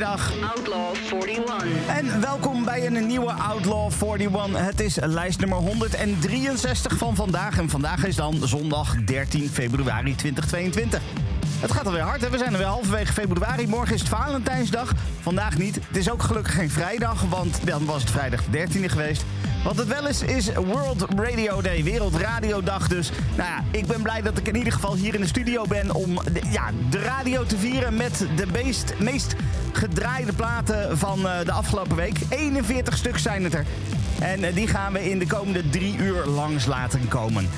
Goedemiddag. Outlaw 41. En welkom bij een nieuwe Outlaw 41. Het is lijst nummer 163 van vandaag. En vandaag is dan zondag 13 februari 2022. Het gaat alweer hard, hè? we zijn er weer halverwege februari. Morgen is het Valentijnsdag, vandaag niet. Het is ook gelukkig geen vrijdag, want dan was het vrijdag de 13e geweest. Wat het wel is, is World Radio Day, Wereldradiodag. Dus nou ja, ik ben blij dat ik in ieder geval hier in de studio ben... om de, ja, de radio te vieren met de meest, meest gedraaide platen van uh, de afgelopen week. 41 stuks zijn het er. En uh, die gaan we in de komende drie uur langs laten komen.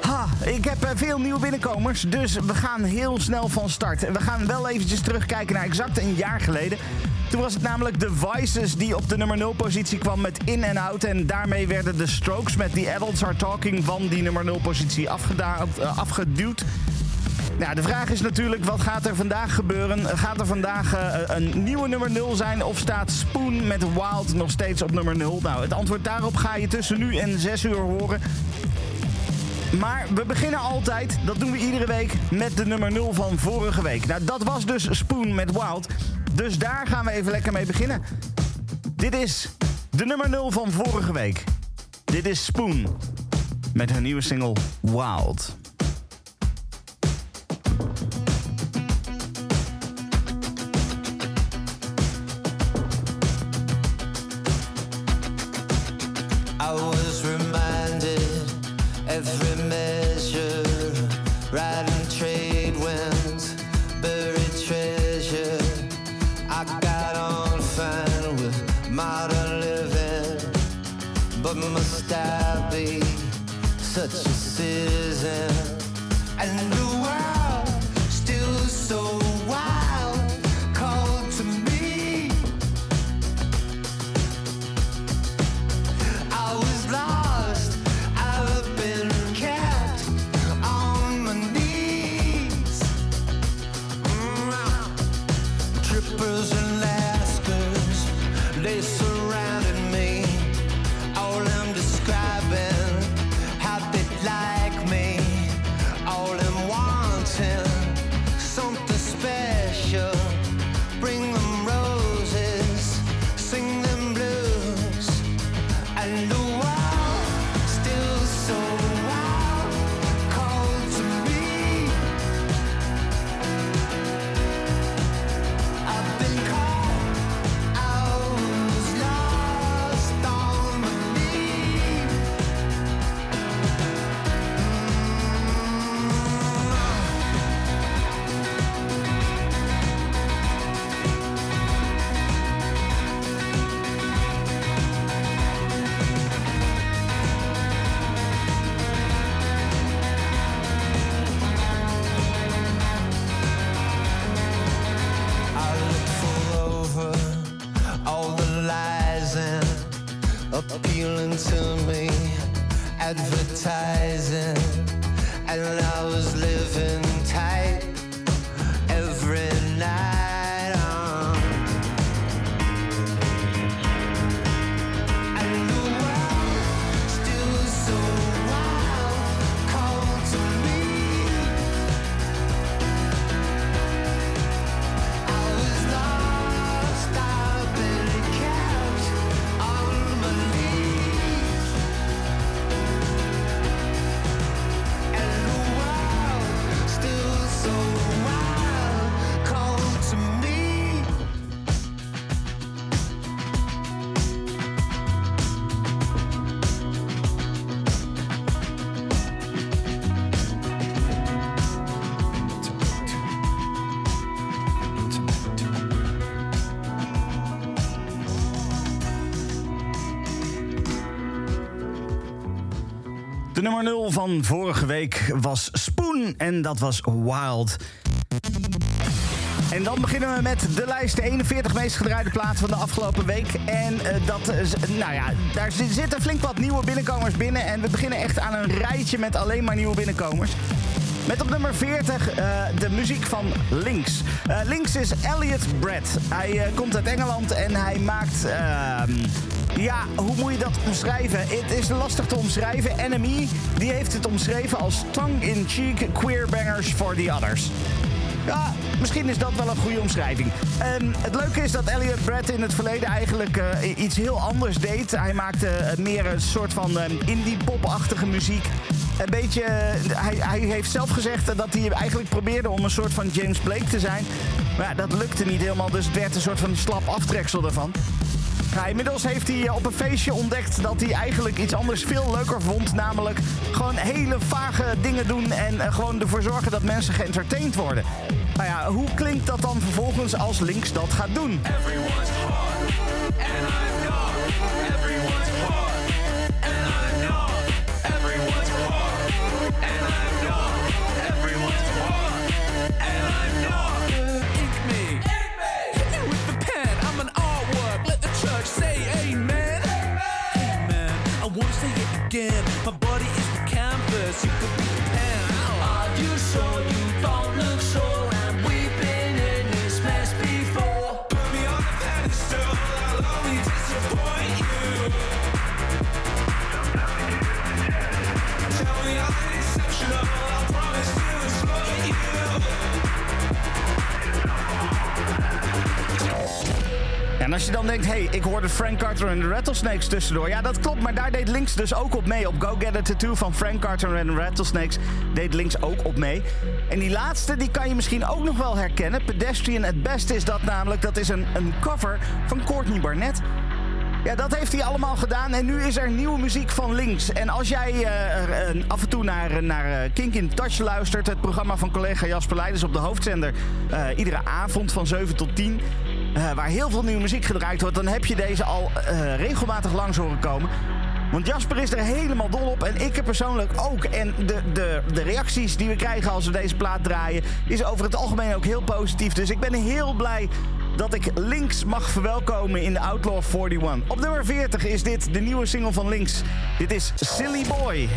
Ha, ik heb uh, veel nieuwe binnenkomers, dus we gaan heel snel van start. We gaan wel eventjes terugkijken naar exact een jaar geleden. Toen was het namelijk The Vices die op de nummer 0 positie kwam met In and Out. En daarmee werden de Strokes met The Adults Are Talking van die nummer 0 positie afgeduwd. Nou, de vraag is natuurlijk, wat gaat er vandaag gebeuren? Gaat er vandaag uh, een nieuwe nummer 0 zijn of staat Spoon met Wild nog steeds op nummer 0? Nou, het antwoord daarop ga je tussen nu en 6 uur horen. Maar we beginnen altijd, dat doen we iedere week, met de nummer 0 van vorige week. Nou, dat was dus Spoon met Wild. Dus daar gaan we even lekker mee beginnen. Dit is de nummer 0 van vorige week. Dit is Spoon met haar nieuwe single Wild. Nummer 0 van vorige week was Spoon en dat was Wild. En dan beginnen we met de lijst de 41 meest gedraaide plaatsen van de afgelopen week. En eh, dat, is- nou ja, daar zi- zitten flink wat nieuwe binnenkomers binnen. En we beginnen echt aan een rijtje met alleen maar nieuwe binnenkomers. Met op nummer 40 eh, de muziek van Links. Eh, Links is Elliot Brett. Hij komt uit Engeland en hij maakt... ehm, ja, hoe moet je dat omschrijven? Het is lastig te omschrijven. NME die heeft het omschreven als tongue-in-cheek queer bangers for the others. Ja, misschien is dat wel een goede omschrijving. Ehm, het leuke is dat Elliot Brett in het verleden eigenlijk eh, iets heel anders deed. Hij maakte eh, meer een soort van eh, indie-pop-achtige muziek. Een beetje, eh, hij, hij heeft zelf gezegd dat hij eigenlijk probeerde om een soort van James Blake te zijn. Maar ja, dat lukte niet helemaal, dus het werd een soort van slap aftreksel daarvan. Ja, inmiddels heeft hij eh, op een feestje ontdekt dat hij eigenlijk iets anders veel leuker vond. Namelijk gewoon hele vage dingen doen en eh, gewoon ervoor zorgen dat mensen geëntertained worden. Nou ja, hoe klinkt dat dan vervolgens als Links dat gaat doen? En als je dan denkt, hey, ik hoorde Frank Carter en de Rattlesnakes tussendoor. Ja, dat klopt, maar daar deed Links dus ook op mee. Op Go Get a Tattoo van Frank Carter en de Rattlesnakes deed Links ook op mee. En die laatste, die kan je misschien ook nog wel herkennen. Pedestrian at Best is dat namelijk. Dat is een, een cover van Courtney Barnett. Ja, dat heeft hij allemaal gedaan. En nu is er nieuwe muziek van links. En als jij eh, eh, af en toe naar, naar eh, Kink in Touch luistert... het programma van collega Jasper Leiders op de hoofdzender... iedere avond van 7 tot 10... eh, waar heel veel nieuwe muziek gedraaid wordt... dan heb je deze al eh, regelmatig langs horen komen. Want Jasper is er helemaal dol op en ik er persoonlijk ook. En de, de, de reacties die we krijgen als we deze plaat draaien... is over het algemeen ook heel positief. Dus ik ben heel blij dat ik Links mag verwelkomen in de Outlaw 41. Op nummer 40 is dit de nieuwe single van Links. Dit is Silly Boy.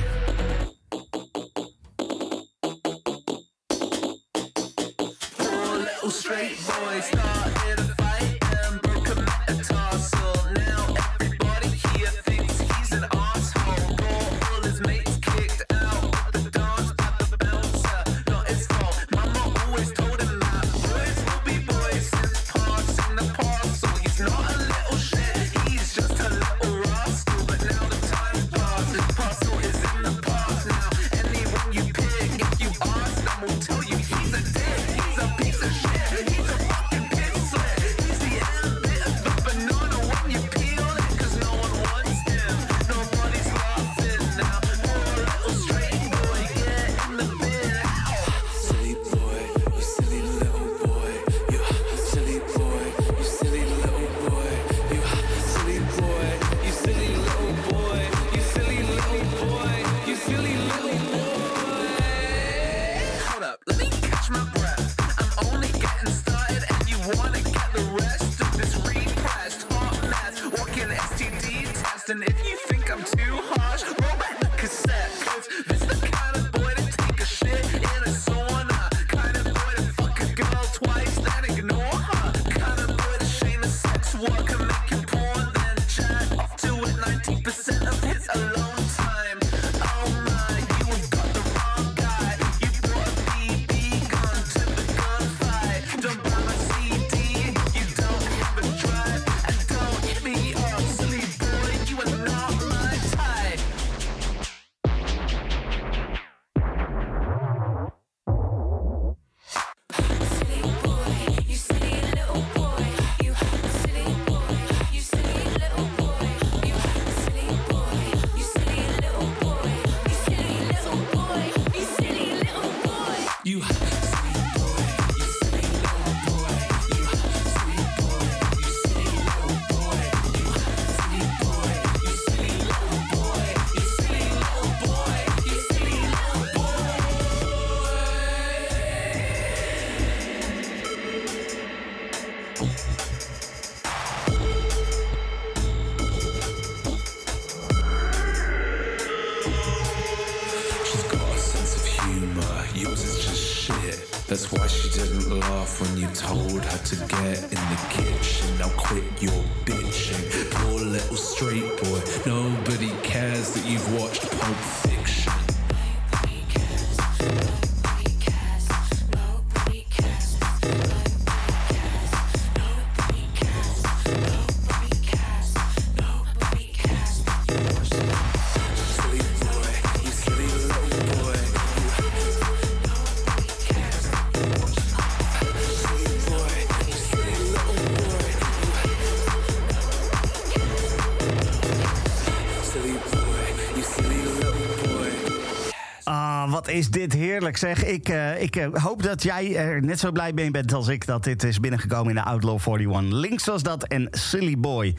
Wat is dit heerlijk zeg. Ik, eh, ik eh, hoop dat jij er net zo blij mee bent als ik... dat dit is binnengekomen in de Outlaw 41. Links was dat en Silly Boy.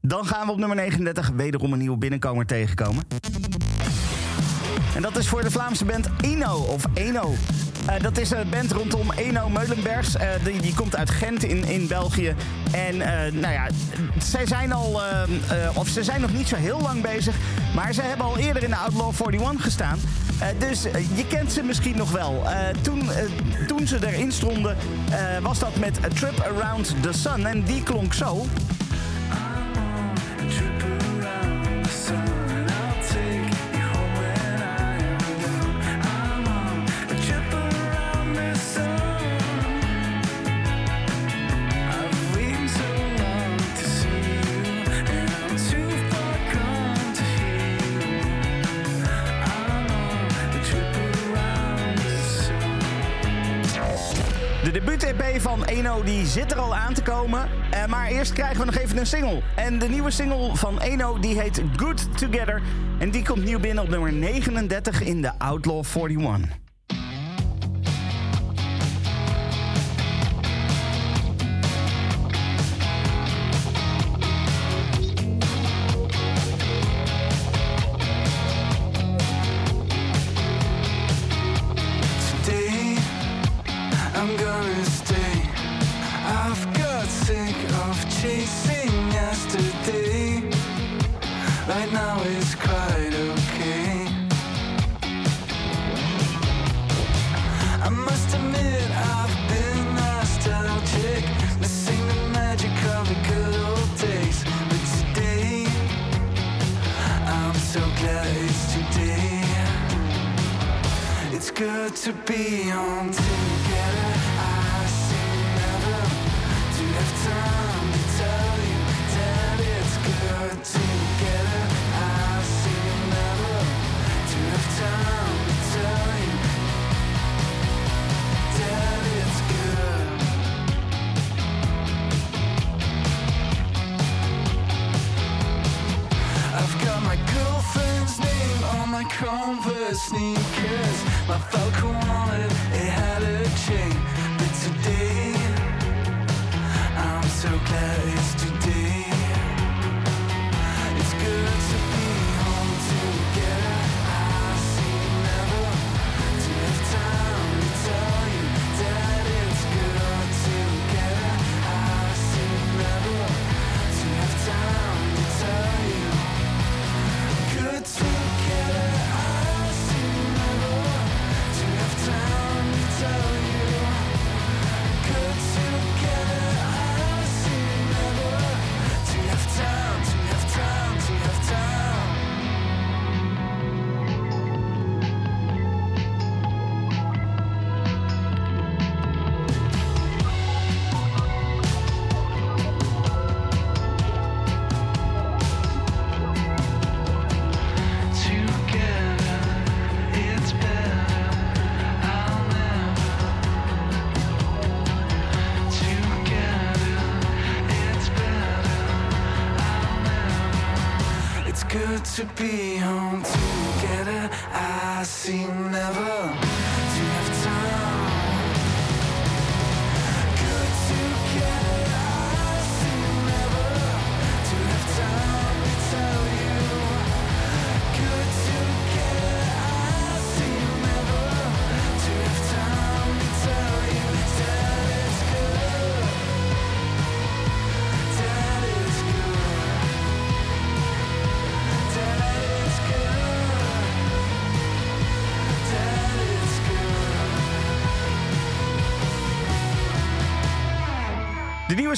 Dan gaan we op nummer 39 wederom een nieuwe binnenkomer tegenkomen. En dat is voor de Vlaamse band Eno, of Eno. Eh, dat is een band rondom Eno Meulenbergs. Die, die komt uit Gent in, in België. En nou ja, zij zijn al, of ze zijn nog niet zo heel lang bezig. Maar ze hebben al eerder in de Outlaw 41 gestaan. Eh, dus eh, je kent ze misschien nog wel. Eh, toen, toen ze erin stonden, was dat met A Trip Around the Sun. En die klonk zo. Zit er al aan te komen. Eh, maar eerst krijgen we nog even een single. En de nieuwe single van Eno die heet Good Together. En die komt nieuw binnen op nummer 39 in de Outlaw 41.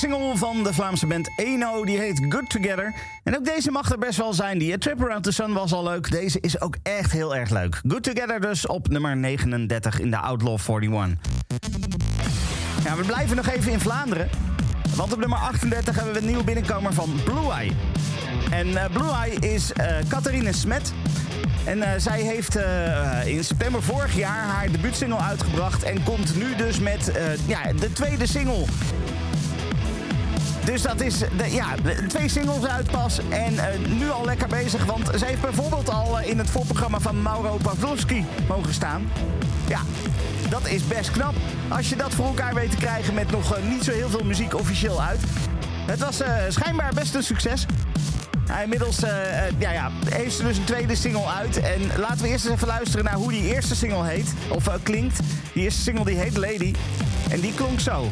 Nieuwe single van de Vlaamse band Eno, die heet Good Together. En ook deze mag er best wel zijn. Die A Trip Around the Sun was al leuk. Deze is ook echt heel erg leuk. Good Together dus op nummer 39 in de Outlaw 41. Ja, we blijven nog even in Vlaanderen. Want op nummer 38 hebben we een nieuwe binnenkomer van Blue Eye. En eh, Blue Eye is Catharine Smet. En eh, zij heeft in september vorig jaar haar debuutsingle uitgebracht. En komt nu dus met ja, de tweede single Dus dat is de, ja, twee singles uit pas. En eh, nu al lekker bezig. Want ze heeft bijvoorbeeld al eh, in het voorprogramma van Mauro Pavlovski mogen staan. Ja, dat is best knap. Als je dat voor elkaar weet te krijgen met nog eh, niet zo heel veel muziek officieel uit. Het was schijnbaar best een succes. Hij inmiddels ja, ja, heeft ze dus een tweede single uit. En laten we eerst eens even luisteren naar hoe die eerste single heet. Of klinkt. Die eerste single die heet Lady. En die klonk zo.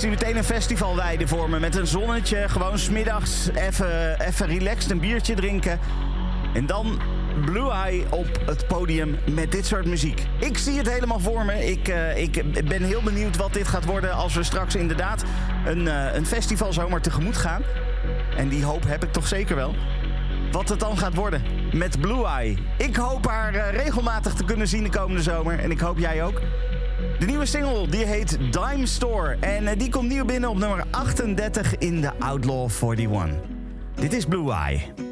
Zie meteen een festivalweide voor me met een zonnetje. Gewoon smiddags even, even relaxed een biertje drinken. En dan Blue Eye op het podium met dit soort muziek. Ik zie het helemaal voor me. Ik, eh, ik ben heel benieuwd wat dit gaat worden als we straks inderdaad een, eh, een festival zomaar tegemoet gaan. En die hoop heb ik toch zeker wel. Wat het dan gaat worden met Blue Eye. Ik hoop haar eh, regelmatig te kunnen zien de komende zomer. En ik hoop jij ook. De nieuwe single die heet Dime Store. En eh, die komt nieuw binnen op nummer 38 in de Outlaw 41. Dit is Blue Eye.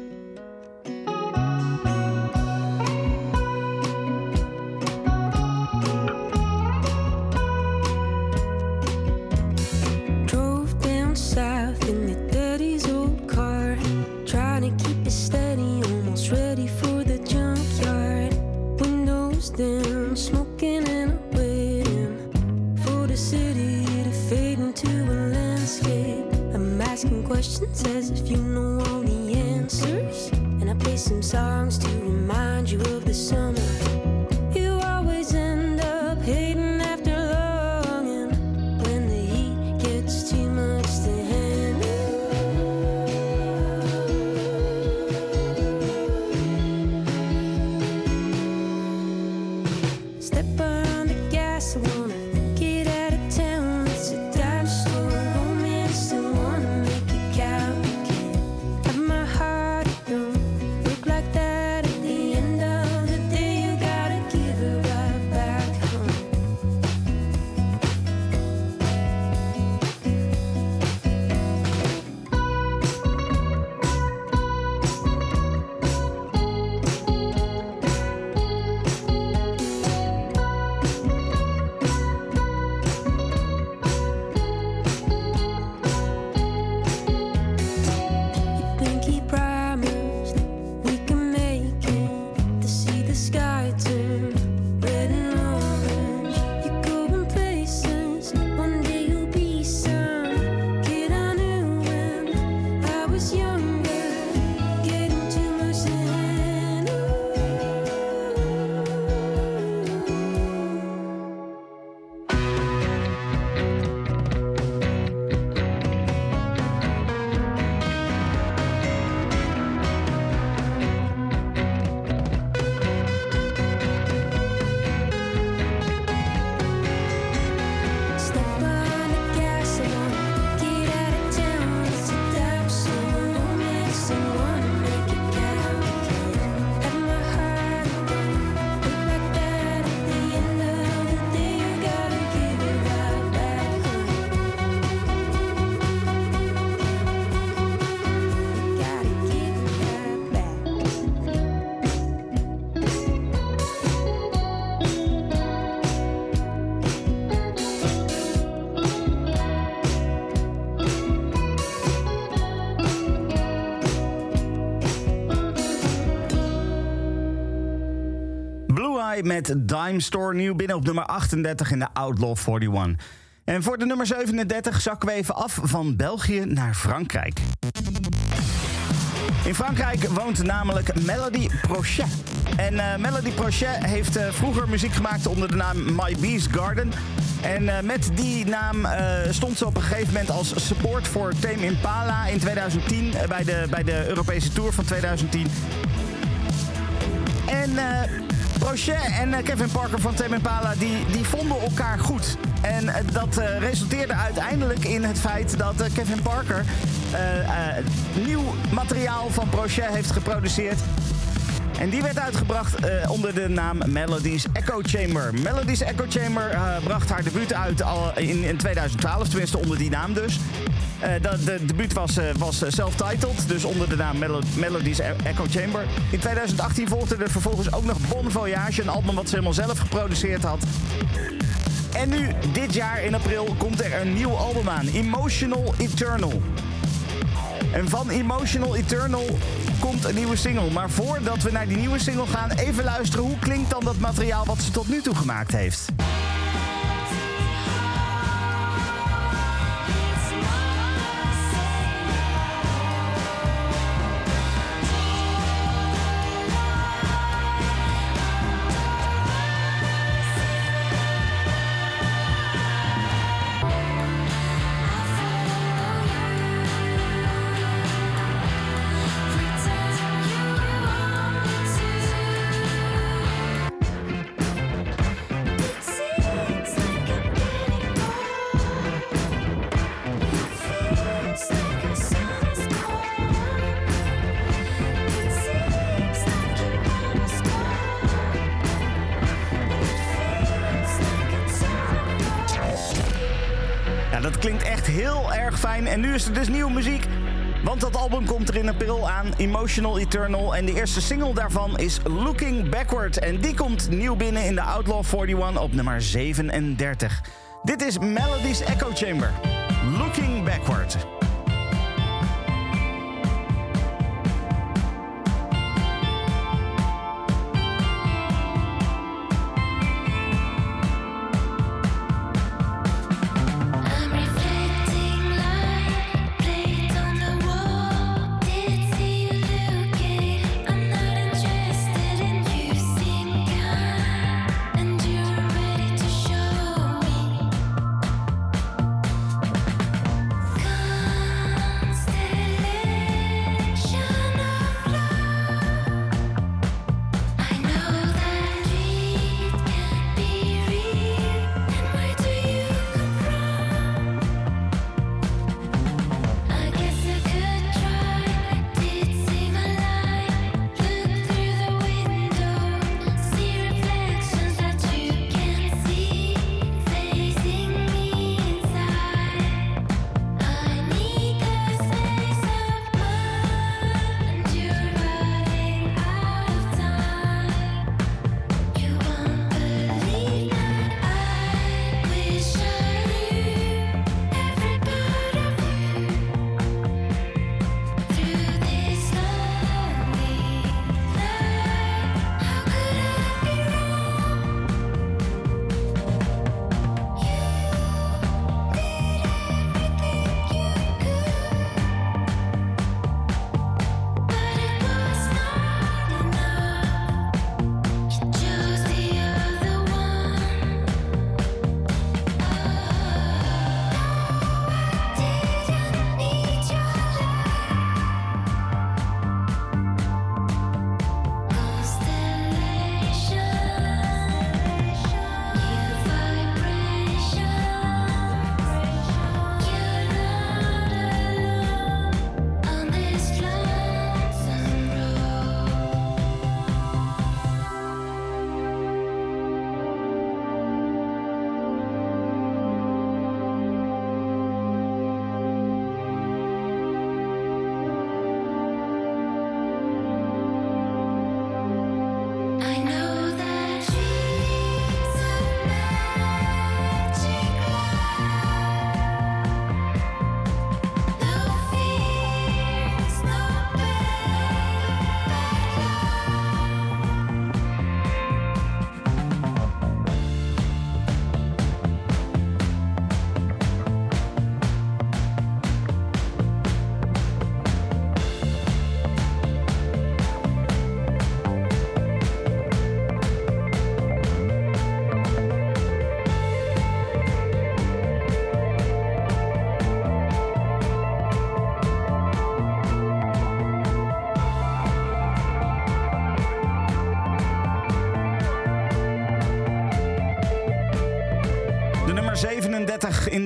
Met Dime Store nieuw binnen op nummer 38 in de Outlaw 41. En voor de nummer 37 zakken we even af van België naar Frankrijk. In Frankrijk woont namelijk Melody Prochet. En eh, Melody Prochet heeft eh, vroeger muziek gemaakt onder de naam My Bee's Garden. En eh, met die naam stond ze op een gegeven moment als support voor Tame Impala in 2010 eh, bij, de, bij de Europese Tour van 2010. En Prochet en eh, Kevin Parker van Tame Impala die, die vonden elkaar goed. En eh, dat eh, resulteerde uiteindelijk in het feit dat Kevin Parker eh, nieuw materiaal van Prochet heeft geproduceerd. En die werd uitgebracht eh, onder de naam Melody's Echo Chamber. Melody's Echo Chamber eh, bracht haar debuut uit al in, in 2012, tenminste onder die naam dus. Eh, de debuut was, eh, was self-titled, dus onder de naam Melo- Melody's E- Echo Chamber. In 2018 volgde er vervolgens ook nog Bon Voyage, een album wat ze helemaal zelf geproduceerd had. En nu, dit jaar in april, komt er een nieuw album aan. Emotional Eternal. En van Emotional Eternal komt een nieuwe single. Maar voordat we naar die nieuwe single gaan, even luisteren hoe klinkt dan dat materiaal wat ze tot nu toe gemaakt heeft. Dat klinkt echt heel erg fijn. En nu is er dus nieuwe muziek. Want dat album komt er in april aan, Emotional Eternal. En de eerste single daarvan is Looking Backward. En die komt nieuw binnen in de Outlaw 41 op nummer 37. Dit is Melody's Echo Chamber. Looking Backward.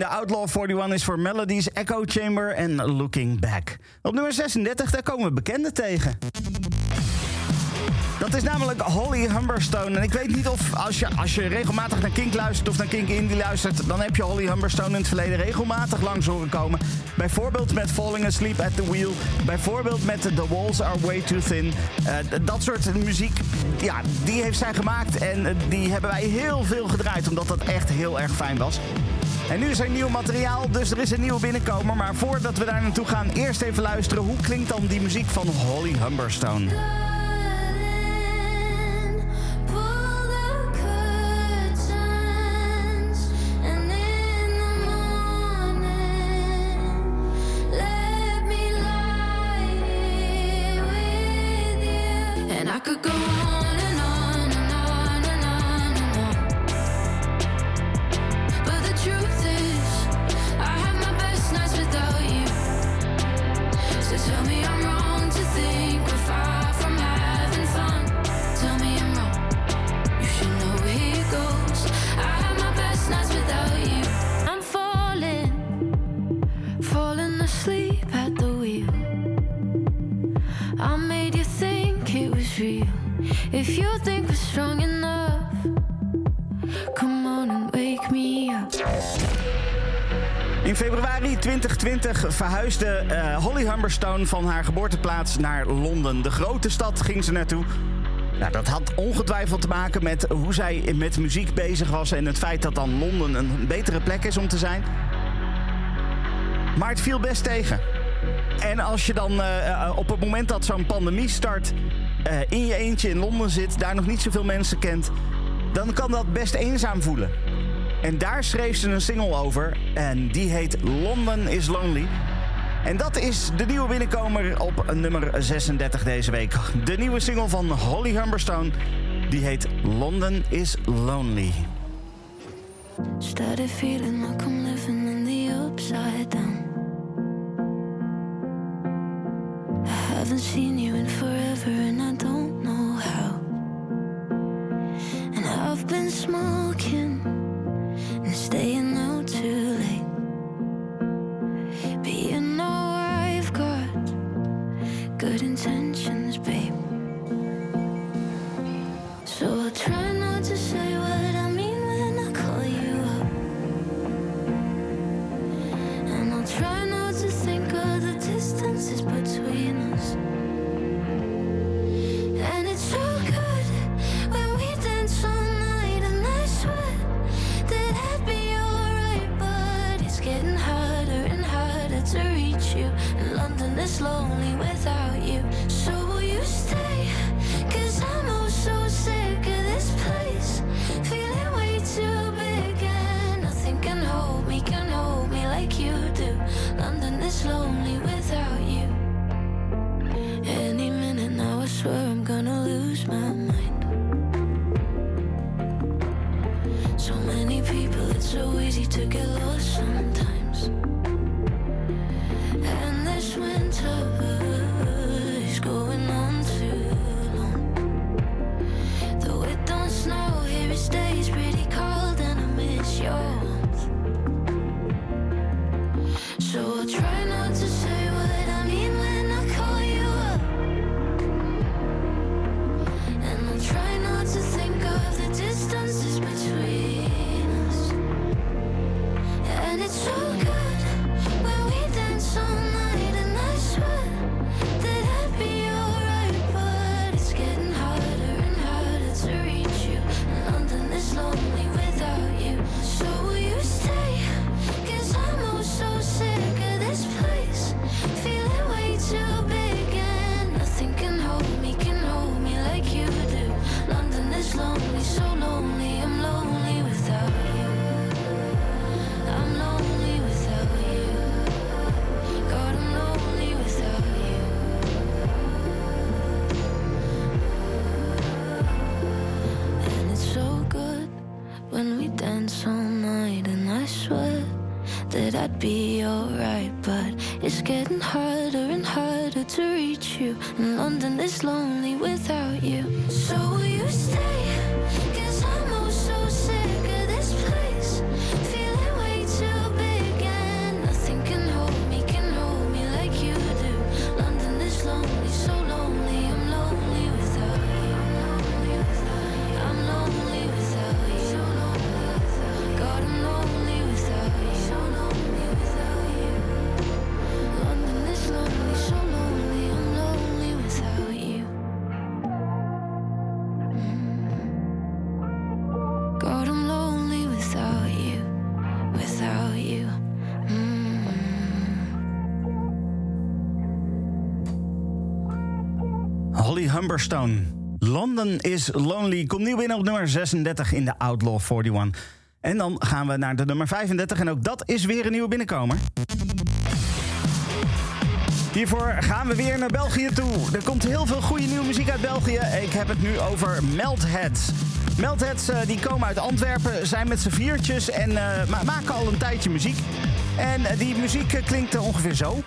De Outlaw 41 is voor Melody's Echo Chamber en Looking Back. Op nummer 36 daar komen we bekenden tegen. Dat is namelijk Holly Humberstone. En ik weet niet of als je, als je regelmatig naar Kink luistert of naar Kink Indie luistert... dan heb je Holly Humberstone in het verleden regelmatig langs horen komen. Bijvoorbeeld met Falling Asleep at the Wheel. Bijvoorbeeld met The Walls Are Way Too Thin. Eh, dat soort muziek, ja, die heeft zij gemaakt. En die hebben wij heel veel gedraaid, omdat dat echt heel erg fijn was. En nu is er nieuw materiaal, dus er is een nieuwe binnenkomer. Maar voordat we daar naartoe gaan, eerst even luisteren... hoe klinkt dan die muziek van Holly Humberstone? Verhuisde eh, Holly Humberstone van haar geboorteplaats naar Londen. De grote stad ging ze naartoe. Nou, dat had ongetwijfeld te maken met hoe zij met muziek bezig was... en het feit dat dan Londen een betere plek is om te zijn. Maar het viel best tegen. En als je dan eh, eh, op het moment dat zo'n pandemie start... in je eentje in Londen zit, daar nog niet zoveel mensen kent... dan kan dat best eenzaam voelen. En daar schreef ze een single over. En die heet London is Lonely. En dat is de nieuwe binnenkomer op nummer 36 deze week. De nieuwe single van Holly Humberstone. Die heet London is Lonely. Started feeling like I'm living in the upside down. I haven't seen you in forever Humberstone. London is Lonely komt nieuw binnen op nummer 36 in de Outlaw 41. En dan gaan we naar de nummer 35 en ook dat is weer een nieuwe binnenkomer. Hiervoor gaan we weer naar België toe. Er komt heel veel goede nieuwe muziek uit België. Ik heb het nu over Meltheads. Meltheads eh, die komen uit Antwerpen, zijn met z'n viertjes en eh, ma- maken al een tijdje muziek. En eh, die muziek klinkt ongeveer zo.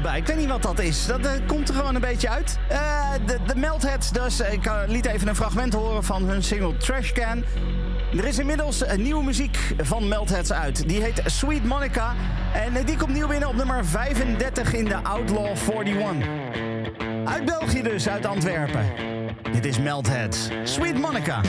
Ik weet niet wat dat is. Dat eh, komt er gewoon een beetje uit. Eh, de, de Meltheads dus. Ik eh, liet even een fragment horen van hun single Trashcan. Er is inmiddels een nieuwe muziek van Meltheads uit. Die heet Sweet Monica. En die komt nieuw binnen op nummer 35 in de Outlaw 41. Uit België dus, uit Antwerpen. Dit is Meltheads. Sweet Monica.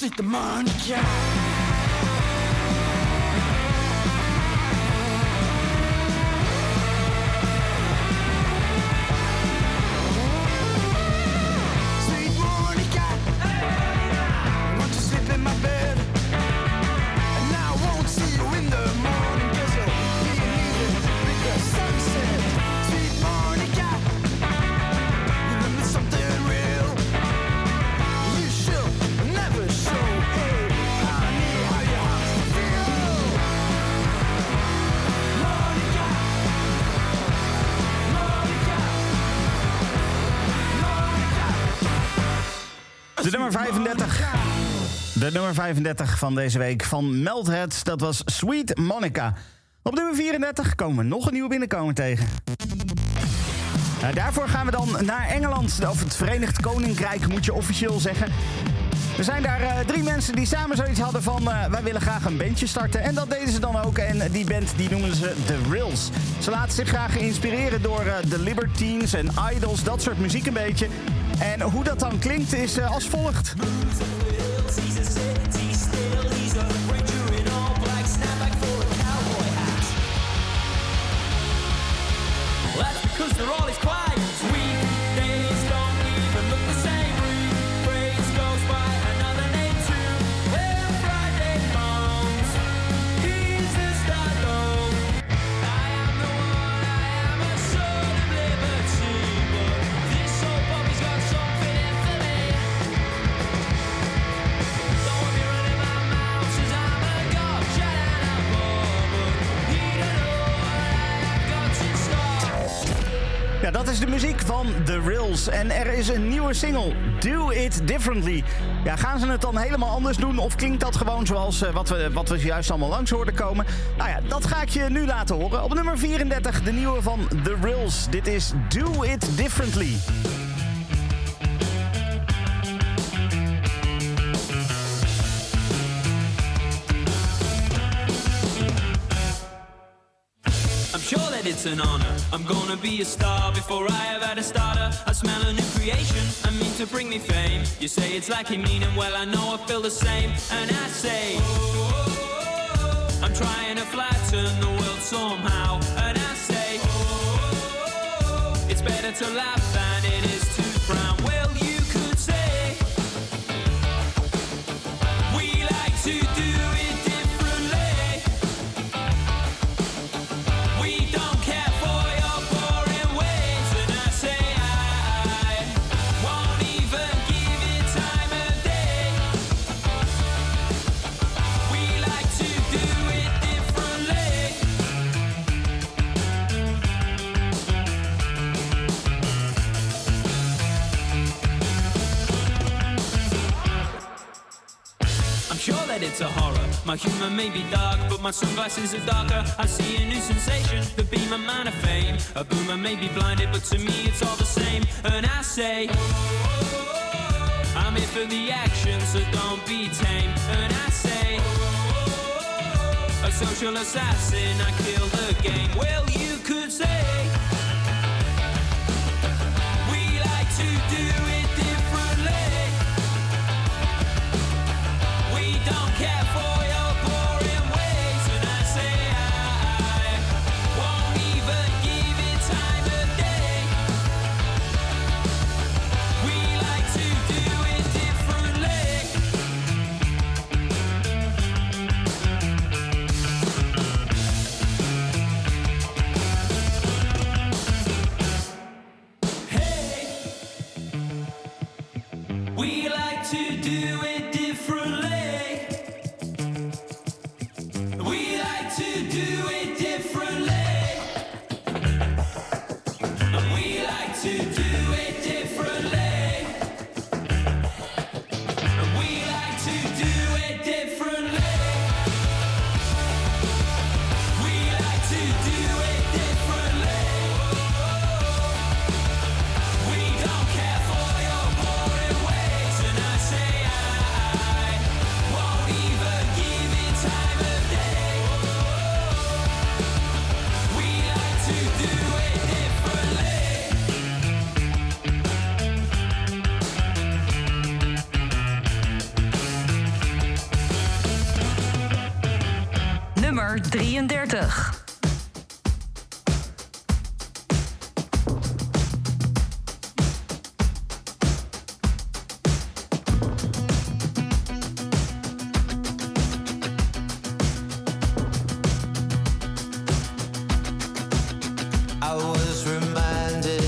I see the Monica. Sweet De nummer 35 van deze week van Meltheads, dat was Sweet Monica. Op nummer 34 komen we nog een nieuwe binnenkomer tegen. Nou, daarvoor gaan we dan naar Engeland, of het Verenigd Koninkrijk moet je officieel zeggen. Er zijn daar eh, drie mensen die samen zoiets hadden van... eh, wij willen graag een bandje starten. En dat deden ze dan ook. En die band die noemen ze The Rills. Ze laten zich graag inspireren door eh, The Libertines en Idols. Dat soort muziek een beetje. En hoe dat dan klinkt is eh, als volgt. They're all his de muziek van The Rills. En er is een nieuwe single, Do It Differently. Ja, gaan ze het dan helemaal anders doen? Of klinkt dat gewoon zoals eh, wat, we, wat we juist allemaal langs hoorden komen? Nou ja, dat ga ik je nu laten horen. Op nummer 34, de nieuwe van The Rills. Dit is Do It Differently. It's an honor. I'm gonna be a star before I have had a starter. I smell a new creation. I mean to bring me fame. You say it's lacking meaning. Well, I know I feel the same. And I say, I'm trying to flatten the world somehow. And I say, it's better to laugh than it is My humour may be dark, but my sunglasses are darker. I see a new sensation, the beam of man of fame. A boomer may be blinded, but to me it's all the same. And I say, I'm here for the action, so don't be tame. And I say, a social assassin, I kill the game. Well, you could say, we like to do I was reminded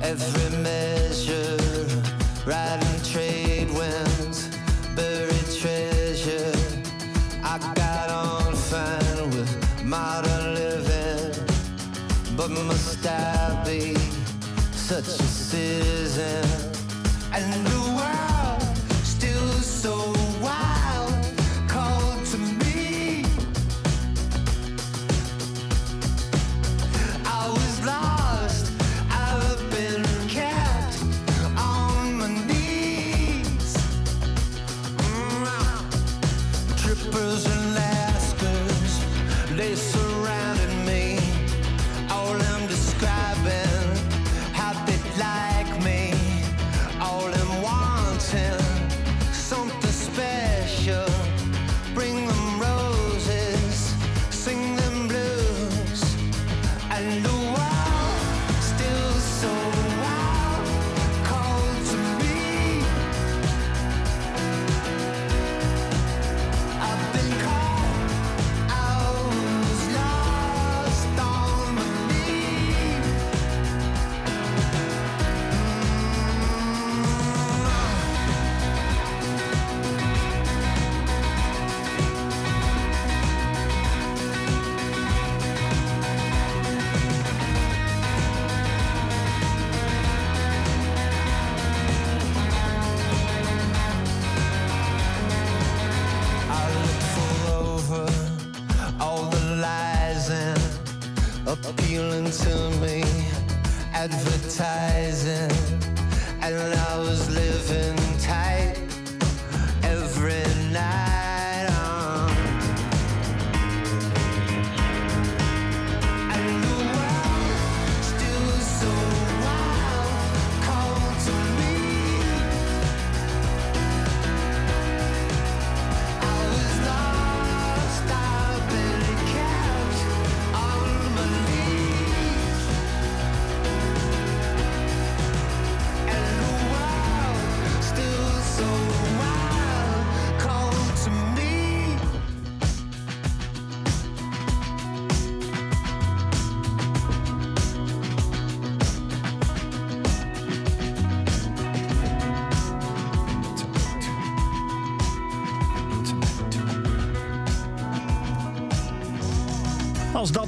every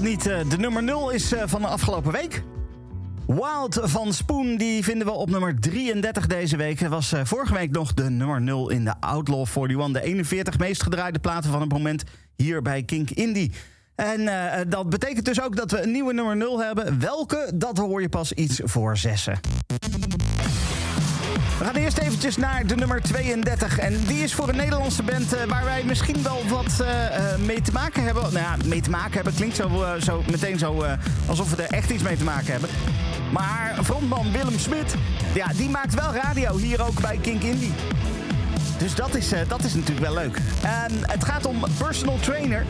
niet. Eh, de nummer 0 is eh, van de afgelopen week. Wild van Spoon, die vinden we op nummer 33 deze week. Het was eh, vorige week nog de nummer 0 in de Outlaw 41. De 41 meest gedraaide platen van het moment hier bij Kink Indie. En dat betekent dus ook dat we een nieuwe nummer 0 hebben. Welke, dat hoor je pas iets voor zessen. We gaan eerst eventjes naar de nummer 32. En die is voor een Nederlandse band eh, waar wij misschien wel wat eh, eh, mee te maken hebben. Nou ja, mee te maken hebben klinkt zo, zo meteen zo alsof we er echt iets mee te maken hebben. Maar frontman Willem Smit, ja, die maakt wel radio hier ook bij Kink Indie. Dus dat is, dat is natuurlijk wel leuk. En het gaat om Personal Trainer.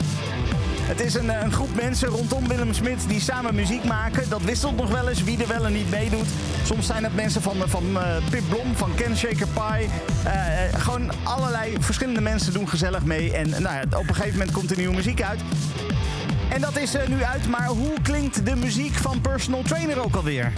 Het is een, eh, een groep mensen rondom Willem Smit die samen muziek maken. Dat wisselt nog wel eens wie er wel en niet meedoet. Soms zijn het mensen van, van eh, Pip Blom, van Ken Shaker Pie. Eh, eh, gewoon allerlei verschillende mensen doen gezellig mee. En nou ja, op een gegeven moment komt er nieuwe muziek uit. En dat is eh, nu uit, maar hoe klinkt de muziek van Personal Trainer ook alweer?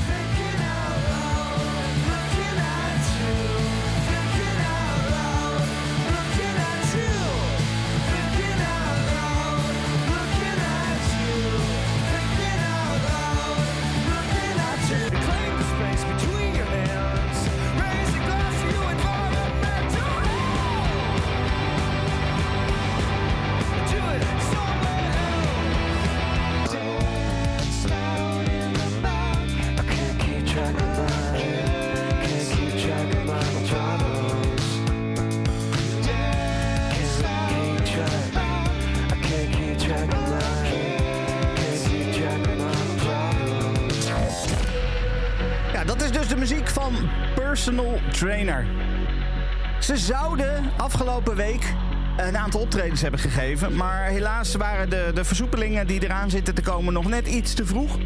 Afgelopen week een aantal optredens hebben gegeven. Maar helaas waren de, de versoepelingen die eraan zitten te komen nog net iets te vroeg.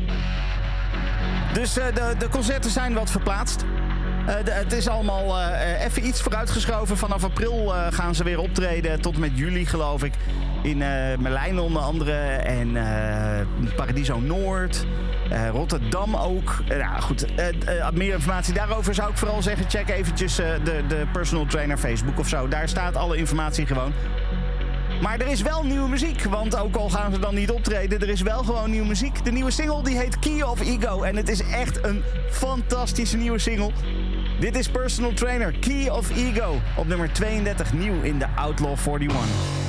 Dus eh, de, de concerten zijn wat verplaatst. Eh, het is allemaal eh, even iets vooruitgeschoven. Vanaf april gaan ze weer optreden. Tot met juli, geloof ik. In Merlijn onder andere. En Paradiso Noord. Eh, Rotterdam ook. Eh, nou goed, eh, meer informatie daarover zou ik vooral zeggen. Check eventjes de, de personal trainer Facebook of zo. Daar staat alle informatie gewoon. Maar er is wel nieuwe muziek, want ook al gaan ze dan niet optreden, er is wel gewoon nieuwe muziek. De nieuwe single die heet Key of Ego en het is echt een fantastische nieuwe single. Dit is Personal Trainer, Key of Ego, op nummer 32, nieuw in de Outlaw 41.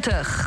31.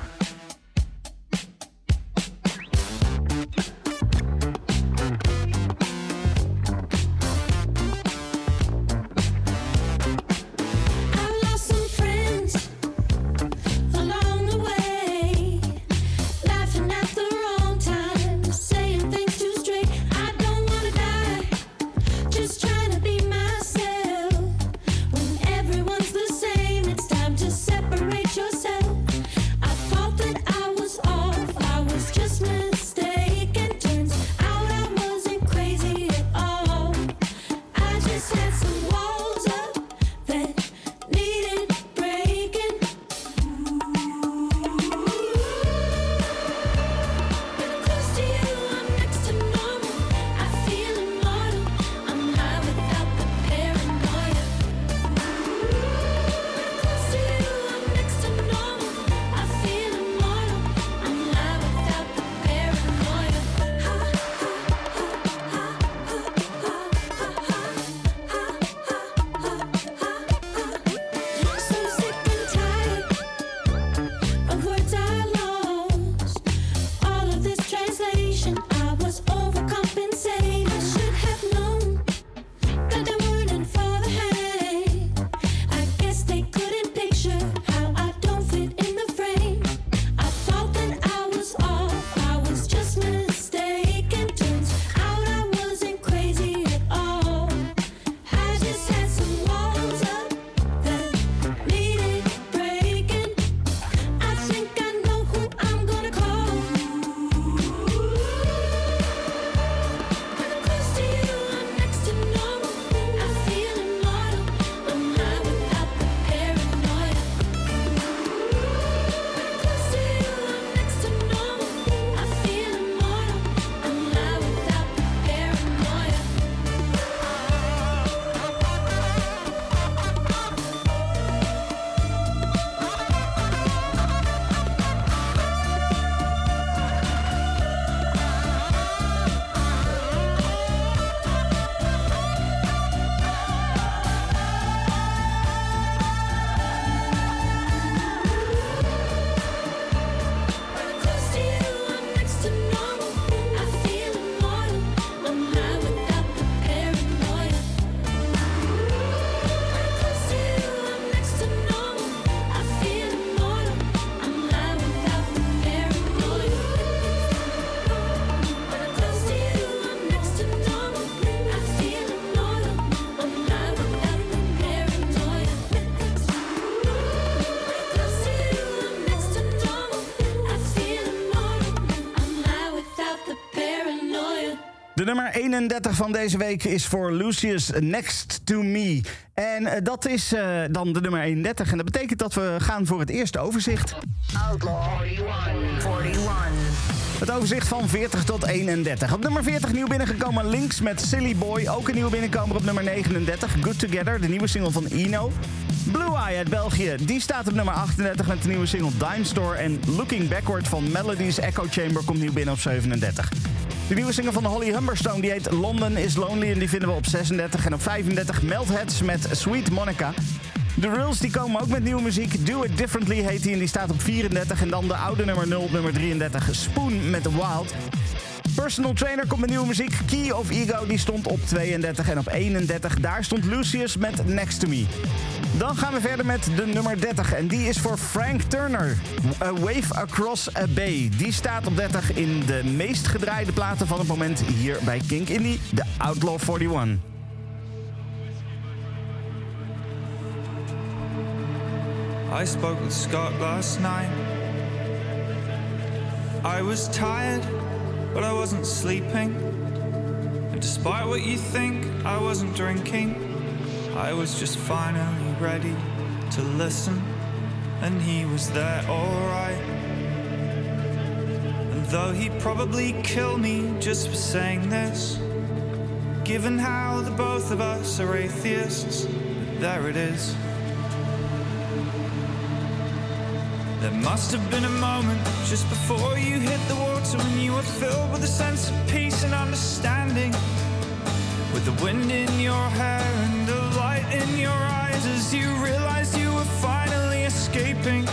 31 van deze week is voor Lucius Next to Me. En eh, dat is eh, dan de nummer 31. En dat betekent dat we gaan voor het eerste overzicht. Outlaw 41. Het overzicht van 40 tot 31. Op nummer 40 nieuw binnengekomen Links met Silly Boy. Ook een nieuwe binnenkomer op nummer 39. Good Together, de nieuwe single van Eno. Blue Eye uit België, die staat op nummer 38 met de nieuwe single Dime Store. En Looking Backward van Melodies Echo Chamber komt nieuw binnen op 37. De nieuwe single van Holly Humberstone die heet London is Lonely en die vinden we op 36. En op 35 Meltheads met Sweet Monica. De Rules die komen ook met nieuwe muziek. Do It Differently heet die en die staat op 34. En dan de oude nummer 0 op nummer 33. Spoon met Wild. Personal Trainer komt met nieuwe muziek. Key of Ego die stond op 32 en op 31. Daar stond Lucius met Next to Me. Dan gaan we verder met de nummer 30 en die is voor Frank Turner. A Wave Across a Bay. Die staat op 30 in de meest gedraaide platen van het moment hier bij Kink Indie, de Outlaw 41. I spoke with Scott last night. I was tired, but I wasn't sleeping. And despite what you think, I wasn't drinking. I was just finally ready to listen, and he was there alright. And though he'd probably kill me just for saying this, given how the both of us are atheists, there it is. There must have been a moment just before you hit the water when you were filled with a sense of peace and understanding. With the wind in your hair and the light in your eyes as you realized you were finally escaping.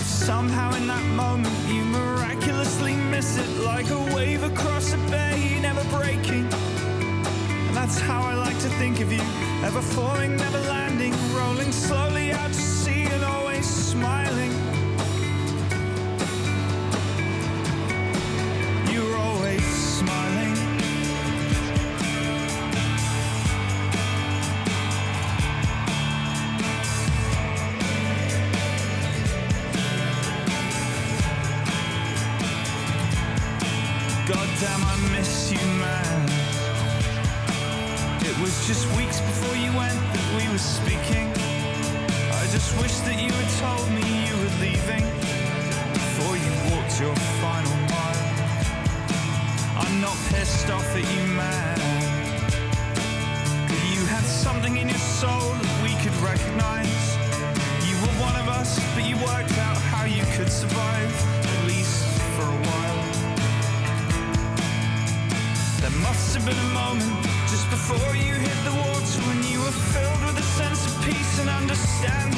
Somehow in that moment you miraculously miss it like a wave across a bay never breaking. And that's how I like to think of you, ever falling, never landing, rolling slowly out to sea and always smiling. You're always smiling. Goddamn, I miss you, man. It was just weeks before you went that we were speaking wish that you had told me you were leaving before you walked your final mile. I'm not pissed off at you, man. But you had something in your soul that we could recognize. You were one of us, but you worked out how you could survive, at least for a while. There must have been a moment just before you hit the water when you were filled with a sense of peace and understanding.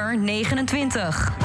nummer 29.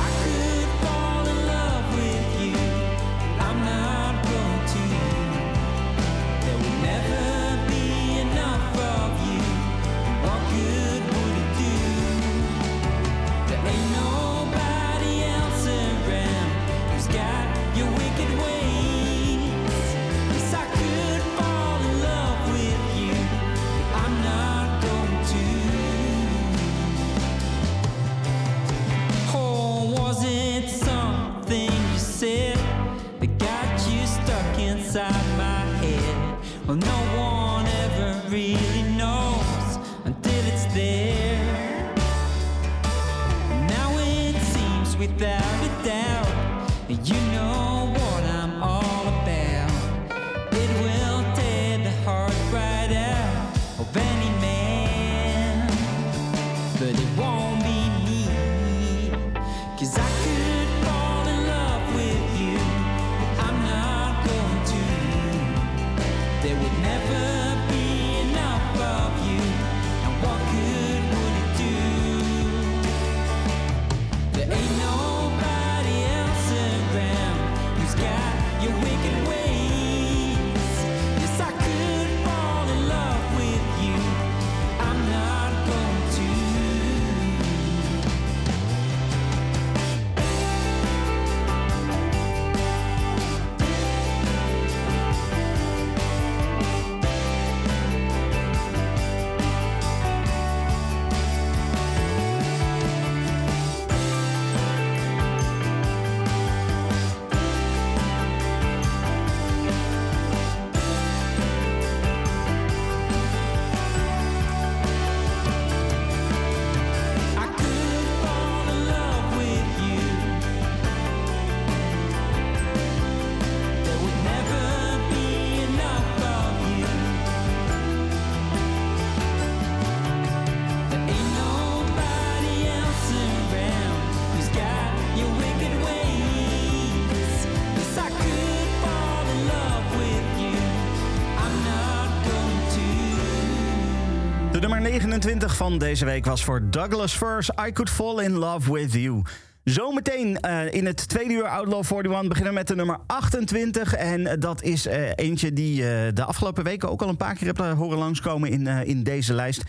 29 van deze week was voor Douglas Furs. I Could Fall in Love with You. Zometeen eh, in het tweede uur Outlaw 41 beginnen we met de nummer 28. En eh, dat is eh, eentje die eh, de afgelopen weken ook al een paar keer heb horen langskomen in, in deze lijst.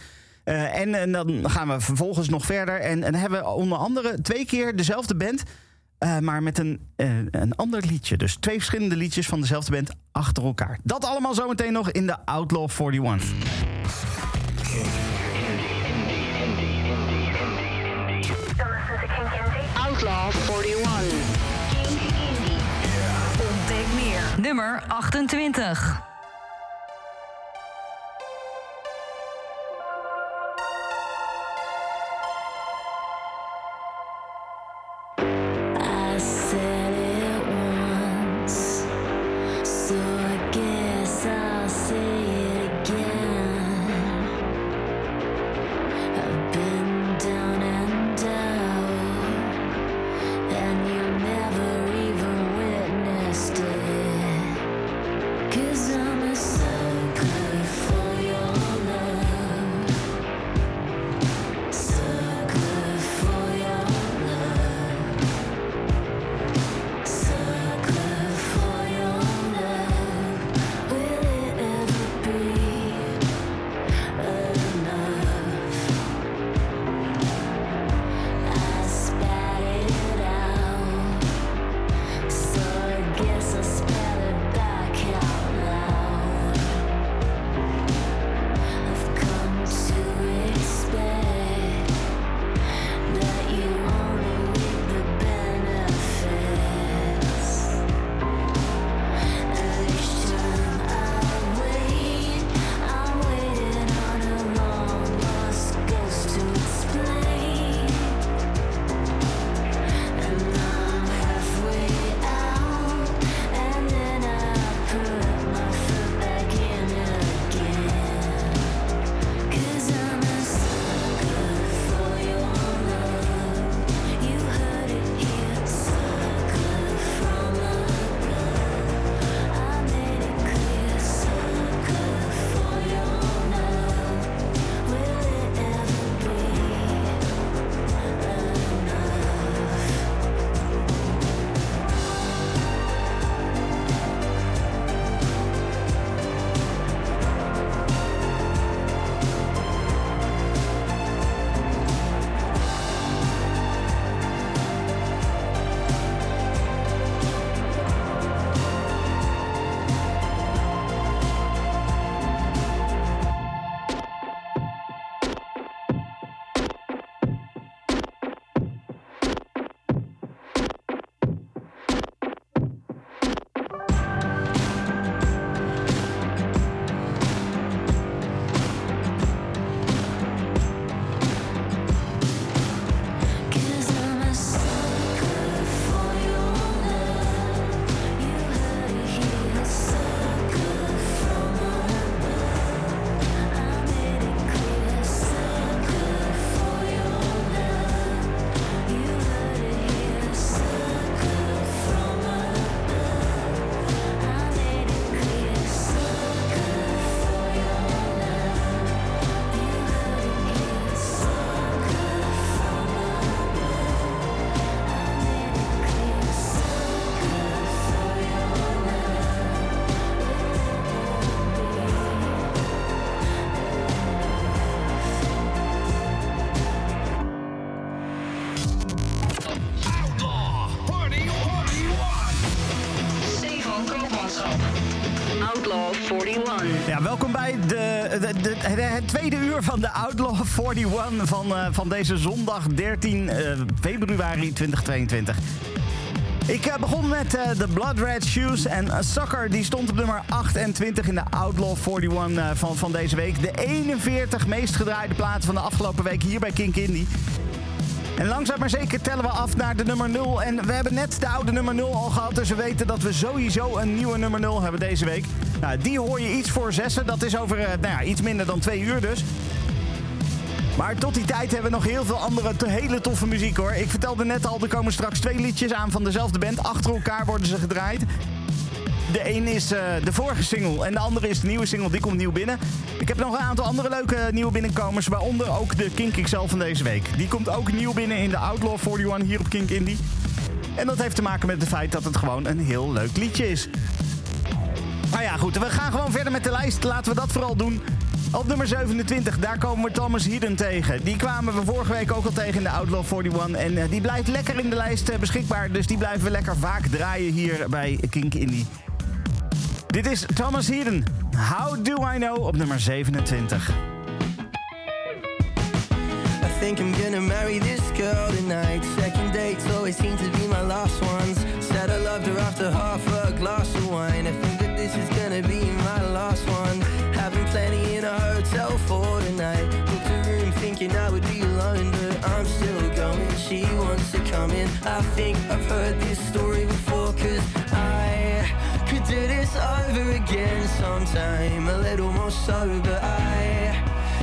En, en dan gaan we vervolgens nog verder. En, en hebben we onder andere twee keer dezelfde band. maar met een, een ander liedje. Dus twee verschillende liedjes van dezelfde band achter elkaar. Dat allemaal zometeen nog in de Outlaw 41. Nummer 28. Het, het tweede uur van de Outlaw 41 van, eh, van deze zondag 13 eh, februari 2022. Ik eh, begon met eh, de Blood Red Shoes en uh, Sucker. Die stond op nummer 28 in de Outlaw 41 eh, van, van deze week. De 41 meest gedraaide platen van de afgelopen week hier bij Kink Indie. En langzaam maar zeker tellen we af naar de nummer 0. En we hebben net de oude nummer 0 al gehad. Dus we weten dat we sowieso een nieuwe nummer 0 hebben deze week. Nou, die hoor je iets voor zessen. Dat is over eh, nou ja, iets minder dan twee uur dus. Maar tot die tijd hebben we nog heel veel andere hele toffe muziek hoor. Ik vertelde net al, er komen straks twee liedjes aan van dezelfde band. Achter elkaar worden ze gedraaid. De een is eh, de vorige single en de andere is de nieuwe single. Die komt nieuw binnen. Ik heb nog een aantal andere leuke nieuwe binnenkomers. Waaronder ook de Kink XL van deze week. Die komt ook nieuw binnen in de Outlaw 41 hier op Kink Indie. En dat heeft te maken met het feit dat het gewoon een heel leuk liedje is. Nou ja, goed. We gaan gewoon verder met de lijst. Laten we dat vooral doen. Op nummer 27, daar komen we Thomas Heeden tegen. Die kwamen we vorige week ook al tegen in de Outlaw 41. En eh, die blijft lekker in de lijst eh, beschikbaar. Dus die blijven we lekker vaak draaien hier bij Kink Indie. Dit is Thomas Heeden. How do I know op nummer 27. I think I'm gonna marry this girl tonight. Second dates always seem to be my last ones. Said I loved her after half a glass of wine. This is gonna be my last one. Having plenty in a hotel for tonight. Booked a room thinking I would be alone, but I'm still going. She wants to come in. I think I've heard this story before, cause I could do this over again sometime. A little more sober. I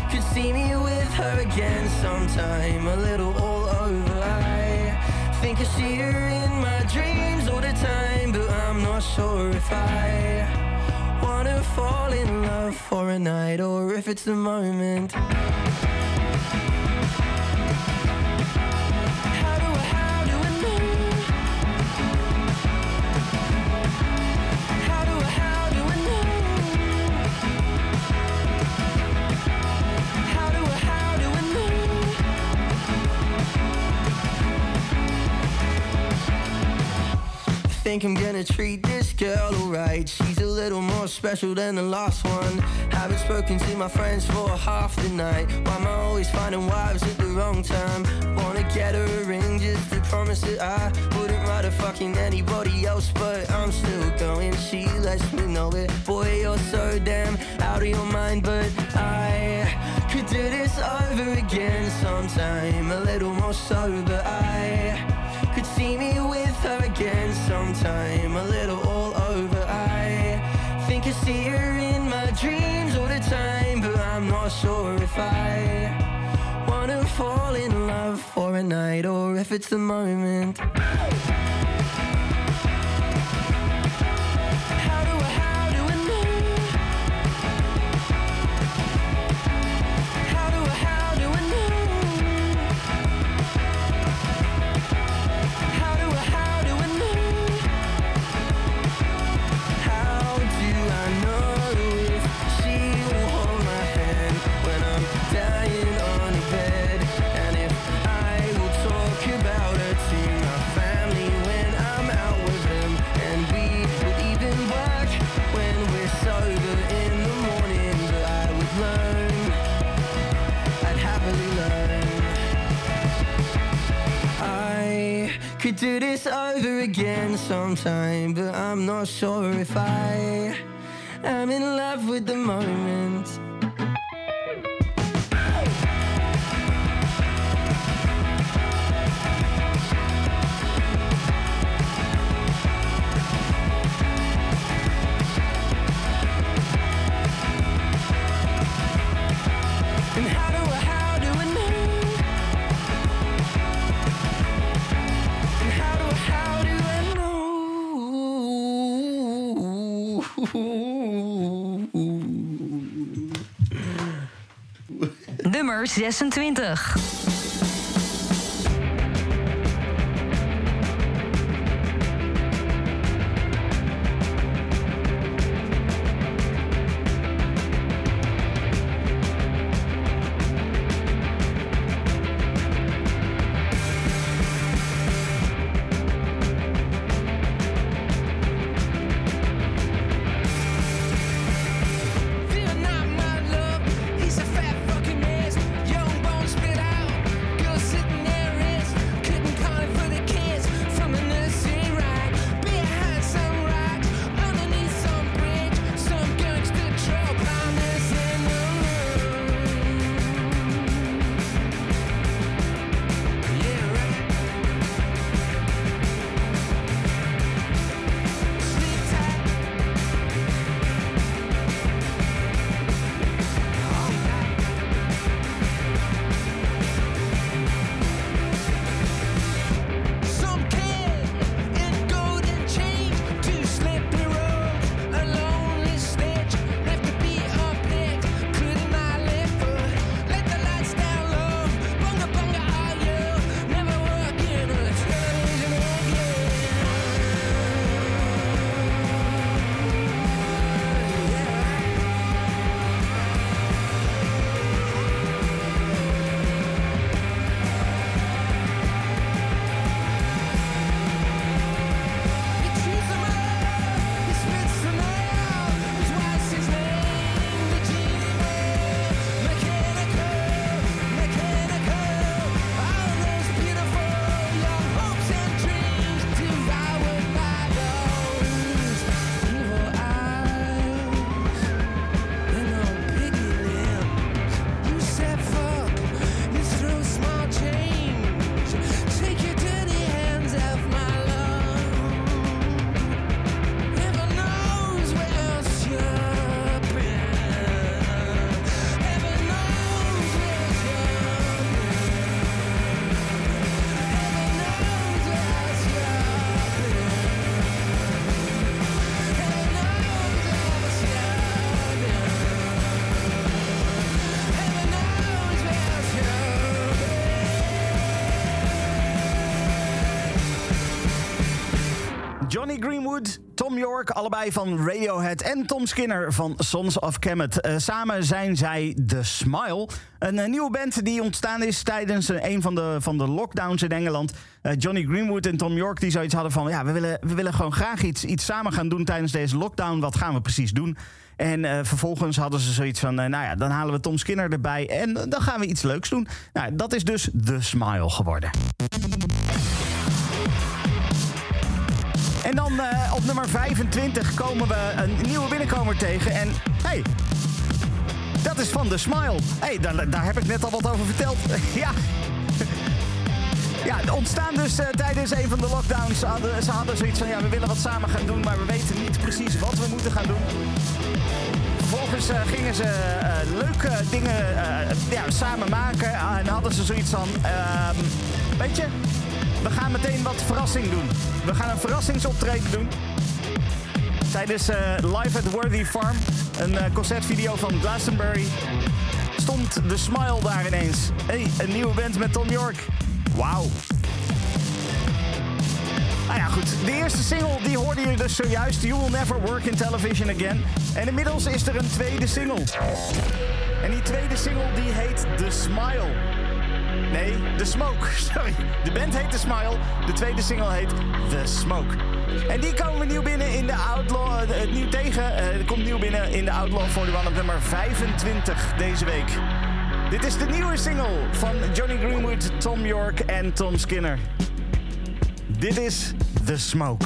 could see me with her again sometime, a little. I think I see her in my dreams all the time, but I'm not sure if I wanna fall in love for a night or if it's the moment. Think I'm gonna treat this girl alright. She's a little more special than the last one. Haven't spoken to my friends for half the night. Why am I always finding wives at the wrong time? Wanna get her a ring just to promise that I wouldn't rather fucking anybody else, but I'm still going. She lets me know it. Boy, you're so damn out of your mind, but I could do this over again sometime. A little more sober. I see me with her again sometime. A little all over. I think I see her in my dreams all the time, but I'm not sure if I wanna fall in love for a night or if it's the moment. Could do this over again sometime, but I'm not sure if I am in love with the moment. Nummer 26. Greenwood, Tom York, allebei van Radiohead en Tom Skinner van Sons of Kemet. Eh, samen zijn zij The Smile, een eh, nieuwe band die ontstaan is tijdens een van de, van de lockdowns in Engeland. Eh, Johnny Greenwood en Tom York die zoiets hadden van... ja, we willen, we willen gewoon graag iets, iets samen gaan doen tijdens deze lockdown. Wat gaan we precies doen? En vervolgens hadden ze zoiets van, nou ja, dan halen we Tom Skinner erbij... en dan gaan we iets leuks doen. Nou, dat is dus The Smile geworden. Op nummer 25 komen we een nieuwe binnenkomer tegen. En hey, dat is van The Smile. hey, daar, daar heb ik net al wat over verteld. ja. Ja, ontstaan dus eh, tijdens een van de lockdowns. Ze hadden, zoiets van, ja, we willen wat samen gaan doen... maar we weten niet precies wat we moeten gaan doen. Vervolgens eh, gingen ze eh, leuke dingen ja, samen maken. en hadden ze zoiets van, ehm, weet je, we gaan meteen wat verrassing doen. We gaan een verrassingsoptreden doen. Tijdens eh, Live at Worthy Farm, een eh, concertvideo van Glastonbury, stond de Smile daar ineens. hey, een nieuwe band met Tom York. Wauw. Nou ja, goed. De eerste single die hoorde je dus zojuist. You Will Never Work in Television Again. En inmiddels is er een tweede single. En die tweede single die heet The Smile. Nee, The Smoke. Sorry. De band heet The Smile. De tweede single heet The Smoke. En die komen we nieuw binnen in de Outlaw... eh, Het nieuw tegen. eh, Het komt nieuw binnen in de Outlaw 41 op nummer 25 deze week. Dit is de nieuwe single van Johnny Greenwood, Tom York en Tom Skinner. Dit is The Smoke.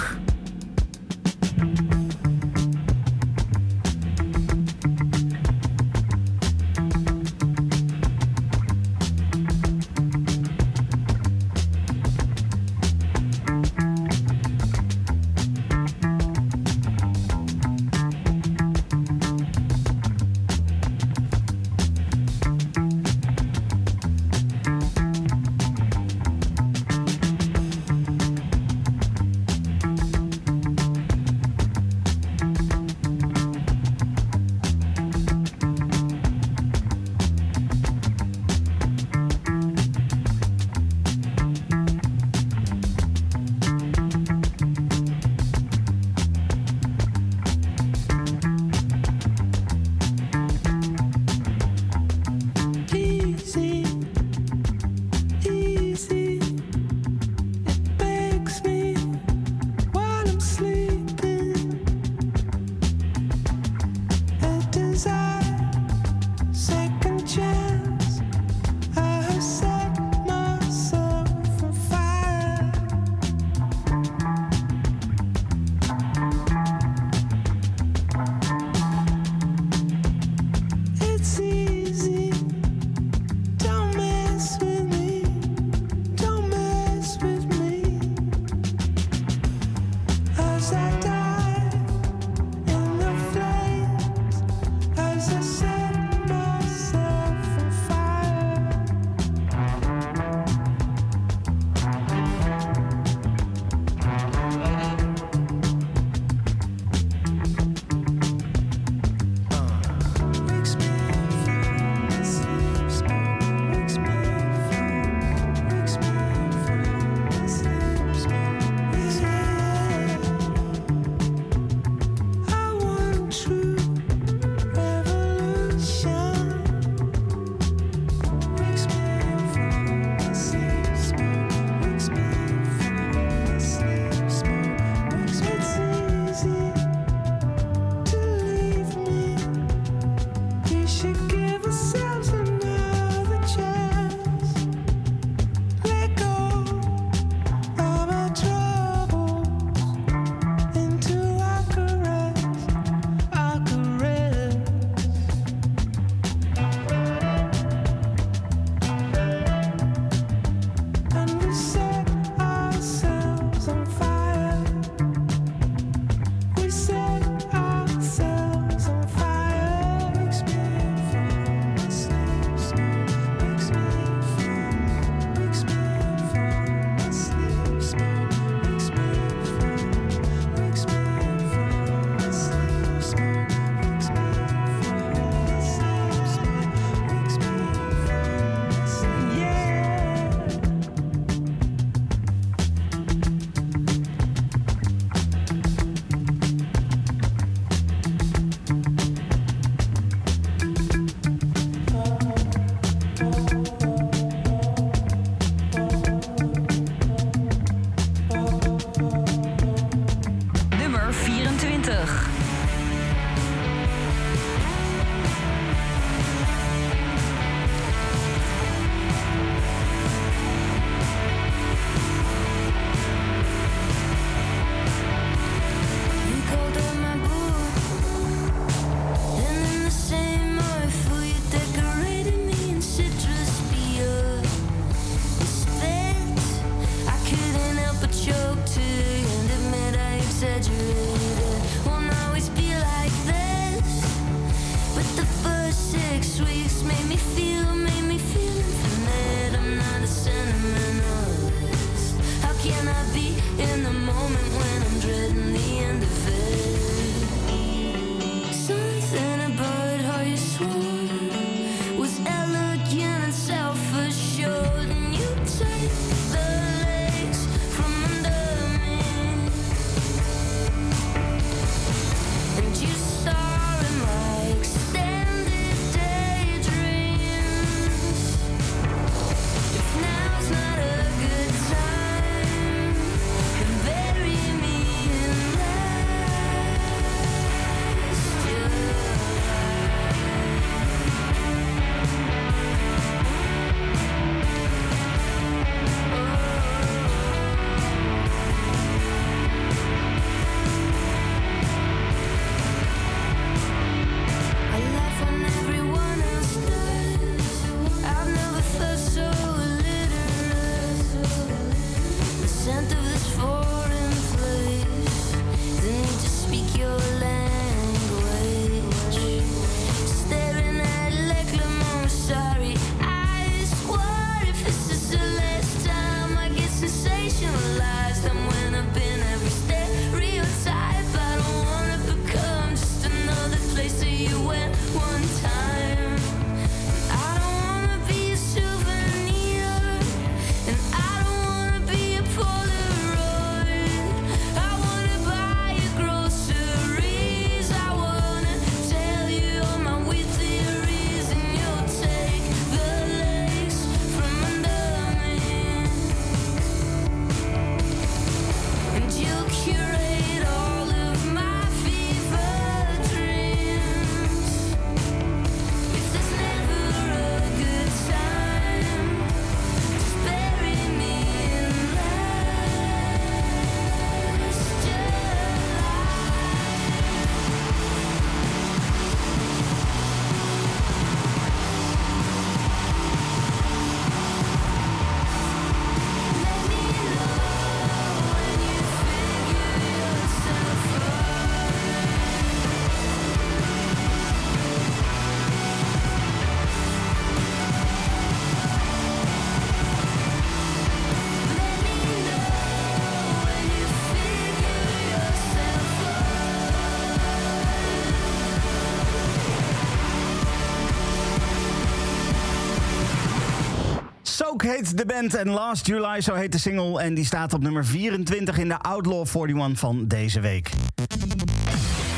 Heet de band en Last July, zo heet de single. En die staat op nummer 24 in de Outlaw 41 van deze week.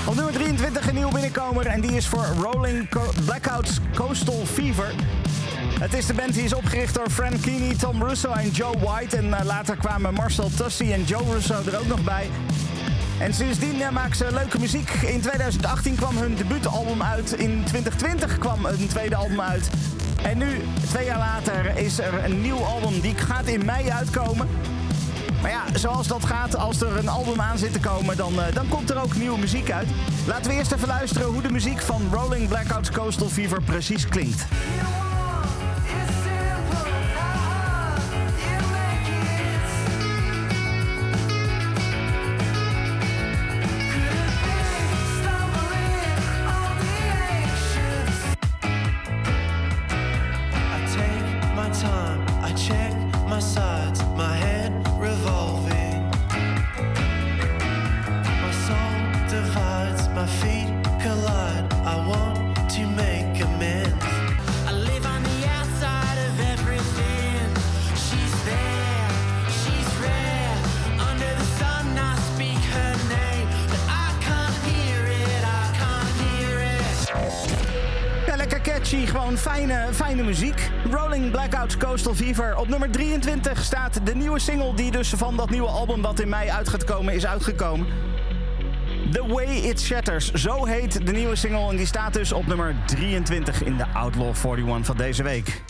Op nummer 23 een nieuw binnenkomer en die is voor Rolling Blackouts Coastal Fever. Het is de band die is opgericht door Frank Keeney, Tom Russo en Joe White. En eh, later kwamen Marcel Tussi en Joe Russo er ook nog bij. En sindsdien eh, maken ze leuke muziek. In 2018 kwam hun debuutalbum uit. In 2020 kwam een tweede album uit. En nu, twee jaar later, is er een nieuw album. Die gaat in mei uitkomen. Maar ja, zoals dat gaat, als er een album aan zit te komen, dan, eh, dan komt er ook nieuwe muziek uit. Laten we eerst even luisteren hoe de muziek van Rolling Blackouts Coastal Fever precies klinkt. Coastal Fever. Op nummer 23 staat de nieuwe single die dus van dat nieuwe album dat in mei uit gaat komen is uitgekomen. The Way It Shatters, zo heet de nieuwe single en die staat dus op nummer 23 in de Outlaw 41 van deze week.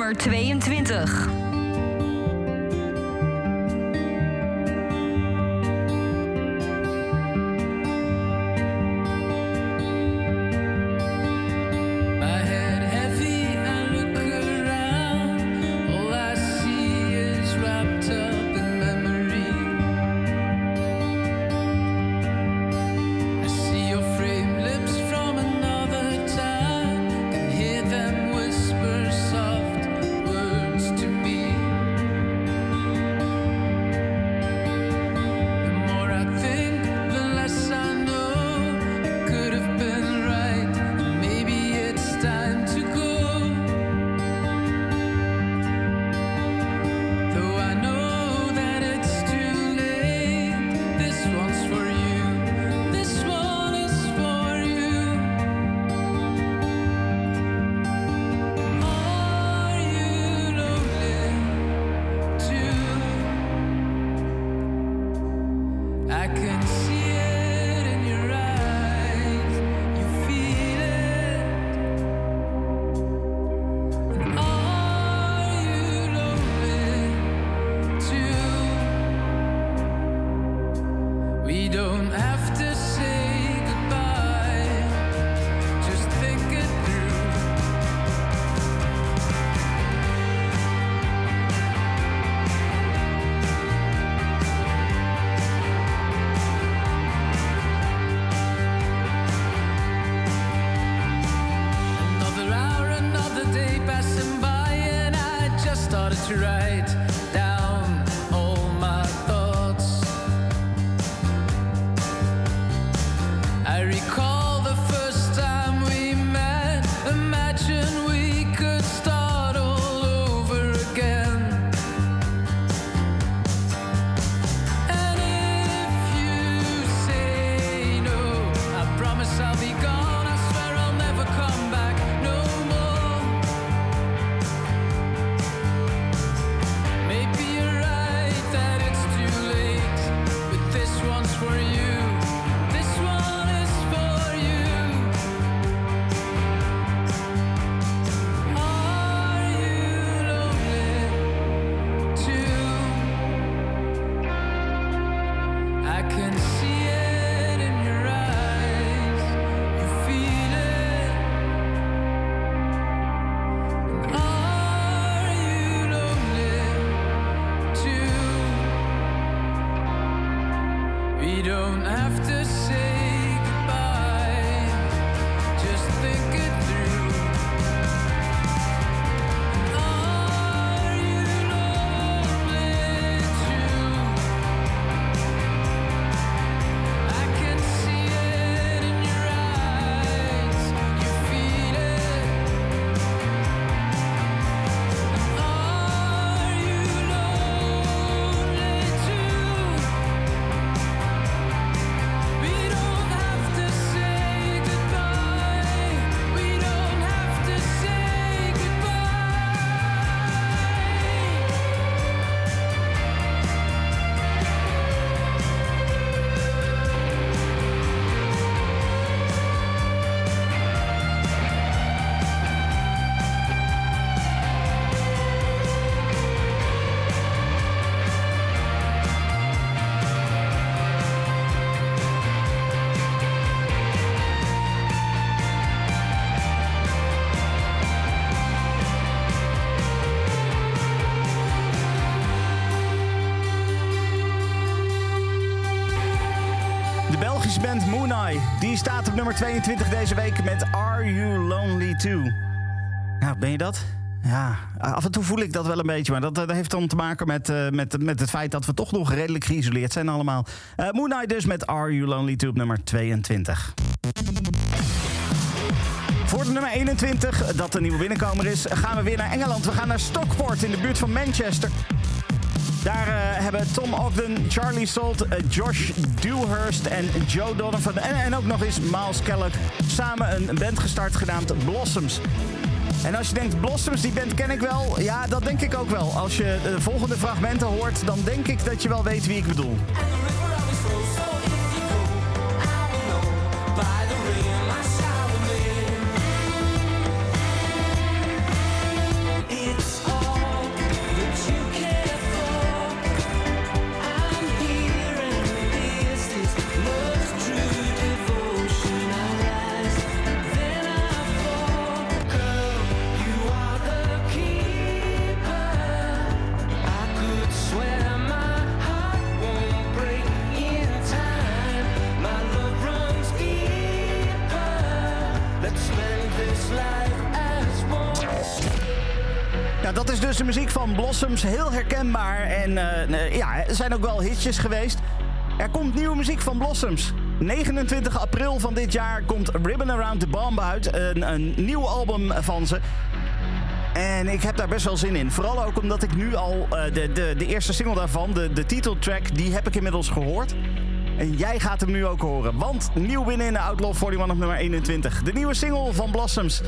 Nummer 22. Op nummer 22 deze week met Are You Lonely Too? Nou, ben je dat? Ja, af en toe voel ik dat wel een beetje. Maar dat, eh, dat heeft dan te maken met, eh, met, met het feit dat we toch nog redelijk geïsoleerd zijn allemaal. Eh Moonai dus met Are You Lonely Too op nummer 22. Voor nummer 21, dat de nieuwe binnenkomer is, gaan we weer naar Engeland. We gaan naar Stockport in de buurt van Manchester. Daar eh, hebben Tom Ogden, Charlie Salt, eh, Josh Dewhurst en Joe Donovan... En, en ook nog eens Miles Kellogg samen een band gestart genaamd Blossoms. En als je denkt, Blossoms, die band ken ik wel. Ja, dat denk ik ook wel. Als je de volgende fragmenten hoort, dan denk ik dat je wel weet wie ik bedoel. Blossoms. Heel herkenbaar. En eh, ja, er zijn ook wel hitjes geweest. Er komt nieuwe muziek van Blossoms. 29 april van dit jaar komt Ribbon Around the Bomb uit. Een, een nieuw album van ze. En ik heb daar best wel zin in. Vooral ook omdat ik nu al eh, de, de, de eerste single daarvan, de, de titeltrack, die heb ik inmiddels gehoord. En jij gaat hem nu ook horen. Want nieuw binnen in de Outlaw 41 op nummer 21. De nieuwe single van Blossoms.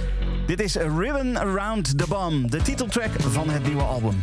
Dit is Ribbon Around the Bomb. De titeltrack van het nieuwe album.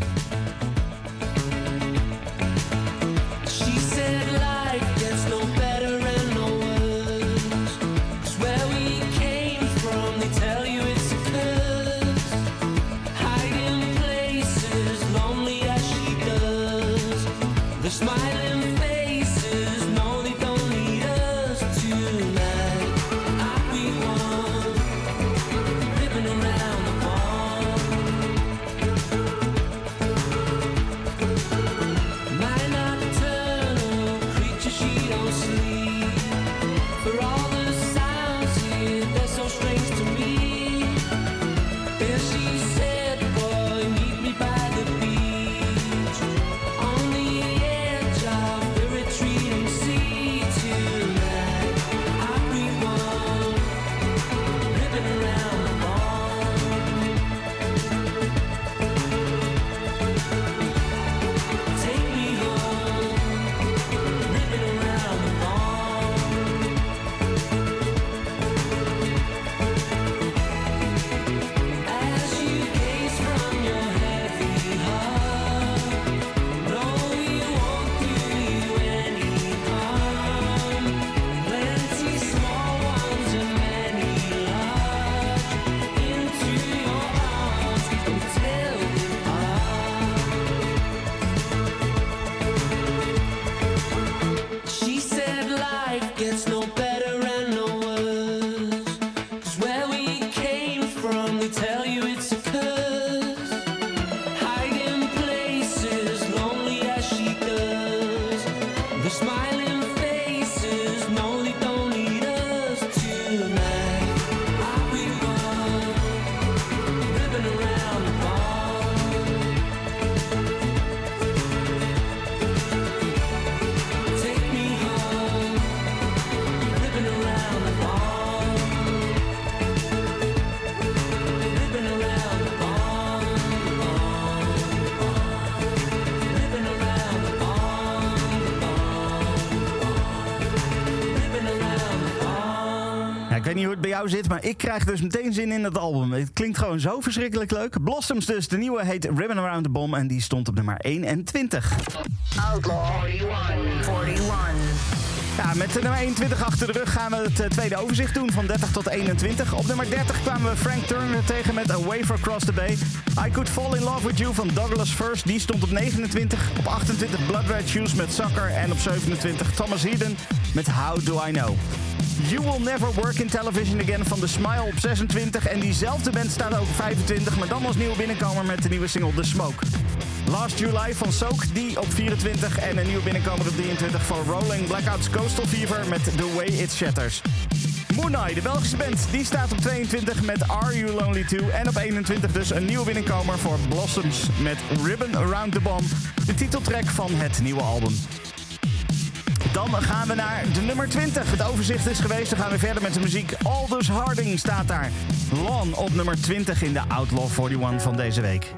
Jou zit, maar ik krijg dus meteen zin in het album. Het klinkt gewoon zo verschrikkelijk leuk. Blossoms dus, de nieuwe heet Ribbon Around the Bomb en die stond op nummer 21. Outlaw 41. 41. Ja, met de nummer 21 achter de rug gaan we het eh, tweede overzicht doen van 30 tot 21. Op nummer 30 kwamen we Frank Turner tegen met A Wafer Across the Bay. I Could Fall in Love with You van Douglas First, die stond op 29. Op 28 Blood Red Shoes met Sucker en op 27 Thomas Eden met How Do I Know. You Will Never Work in Television Again van The Smile op 26. En diezelfde band staat ook op 25, maar dan als nieuwe binnenkomer met de nieuwe single The Smoke. Last July van Soak, die op 24. En een nieuwe binnenkomer op 23 van Rolling Blackouts Coastal Fever met The Way It Shatters. Mooneye, de Belgische band, die staat op 22 met Are You Lonely Too. En op 21 dus een nieuwe binnenkomer voor Blossoms met Ribbon Around the Bomb. De titeltrack van het nieuwe album. Dan gaan we naar de nummer 20. Het overzicht is geweest. Dan gaan we verder met de muziek. Aldous Harding staat daar. Lon op nummer 20 in de Outlaw 41 van deze week.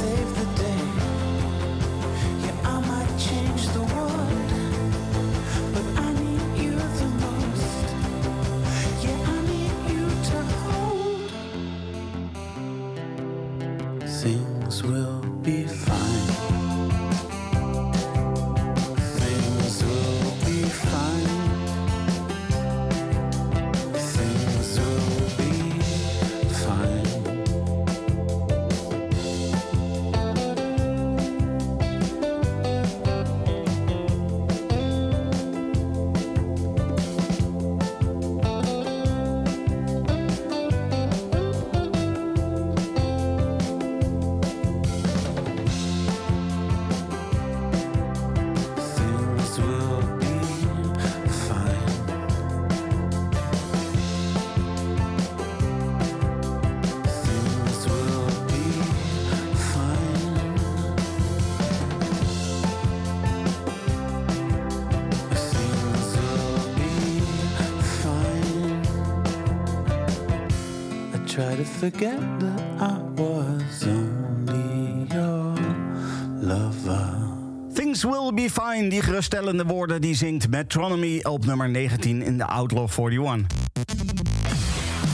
saved forget that I was only your lover. Things will be fine. Die geruststellende woorden die zingt Metronomy op nummer 19 in de Outlaw 41.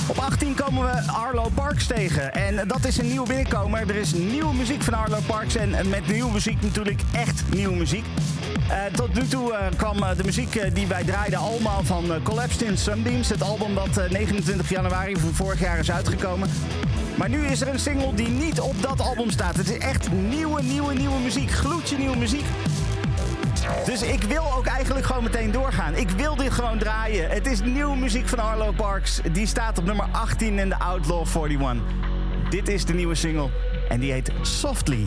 Op 18 komen we Arlo Parks tegen. En dat is een nieuwe binnenkomer. Er is nieuwe muziek van Arlo Parks. En met nieuwe muziek natuurlijk echt nieuwe muziek. Eh, tot nu toe eh, kwam eh, de muziek die wij draaiden allemaal van Collapsed in Sunbeams. Het album dat eh, 29 januari van vorig jaar is uitgekomen. Maar nu is er een single die niet op dat album staat. Het is echt nieuwe, nieuwe, nieuwe muziek. Gloedje nieuwe muziek. Dus ik wil ook eigenlijk gewoon meteen doorgaan. Ik wil dit gewoon draaien. Het is nieuwe muziek van Arlo Parks. Die staat op nummer 18 in de Outlaw 41. Dit is de nieuwe single en die heet Softly.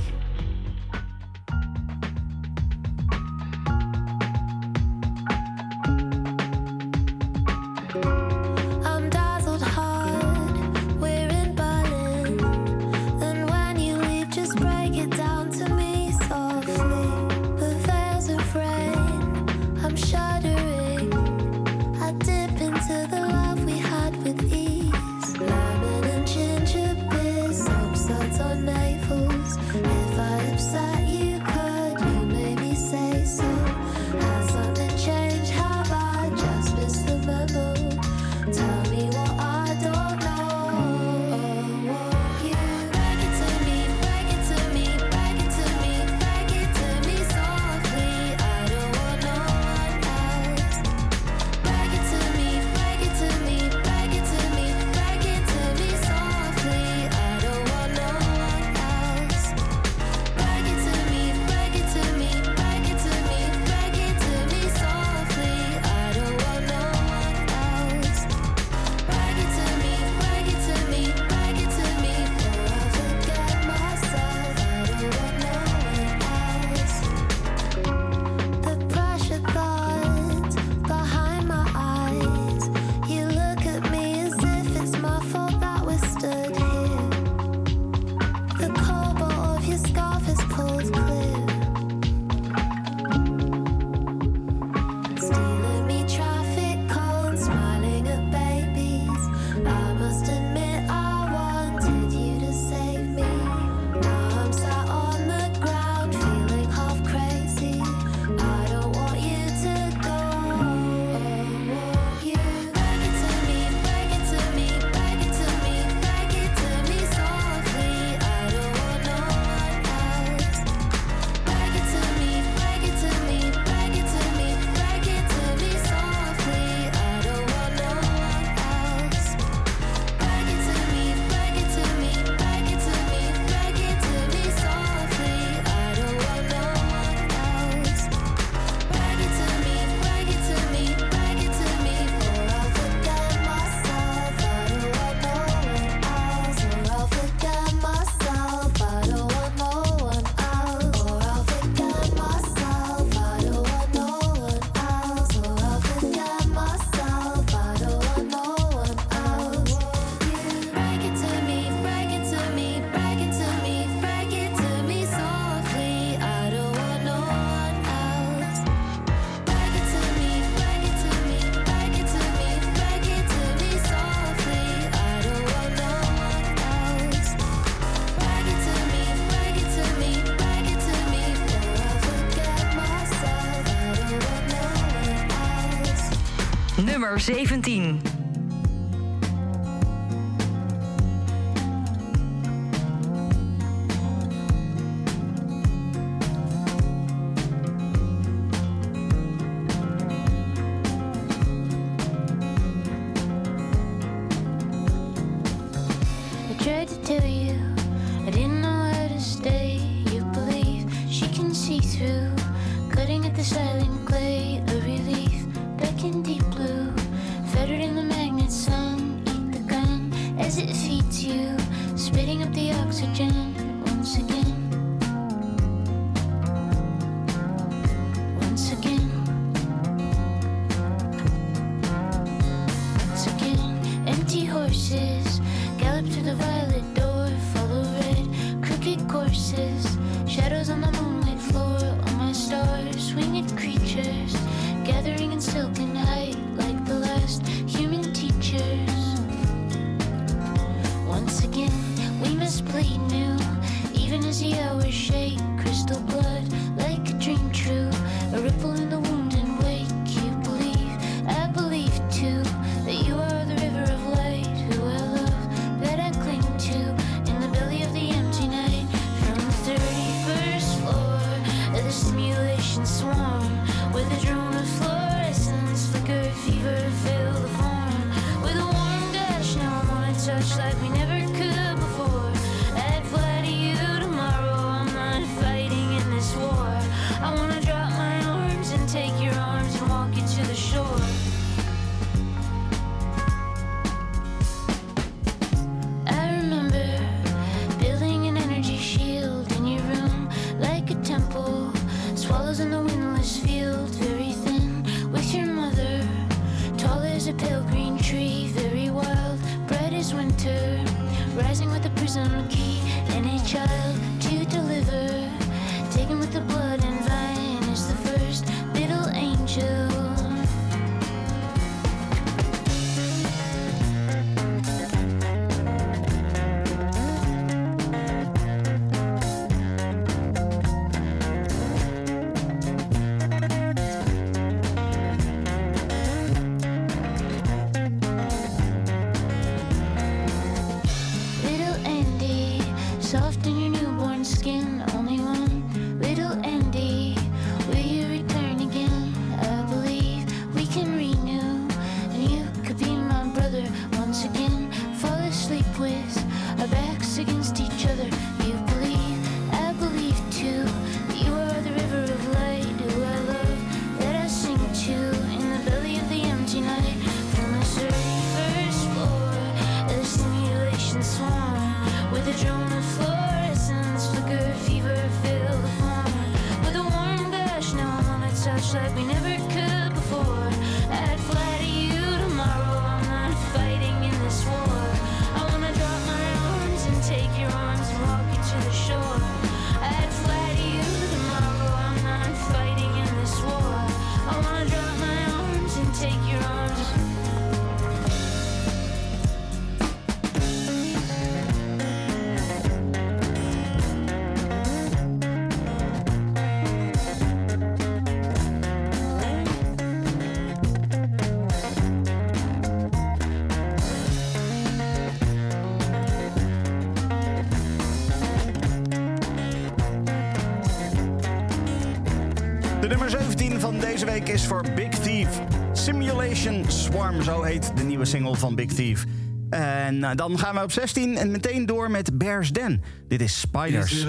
17. is voor Big Thief. Simulation Swarm, zo heet de nieuwe single van Big Thief. En eh, dan gaan we op 16 en meteen door met Bears Den. Dit is Spiders. Is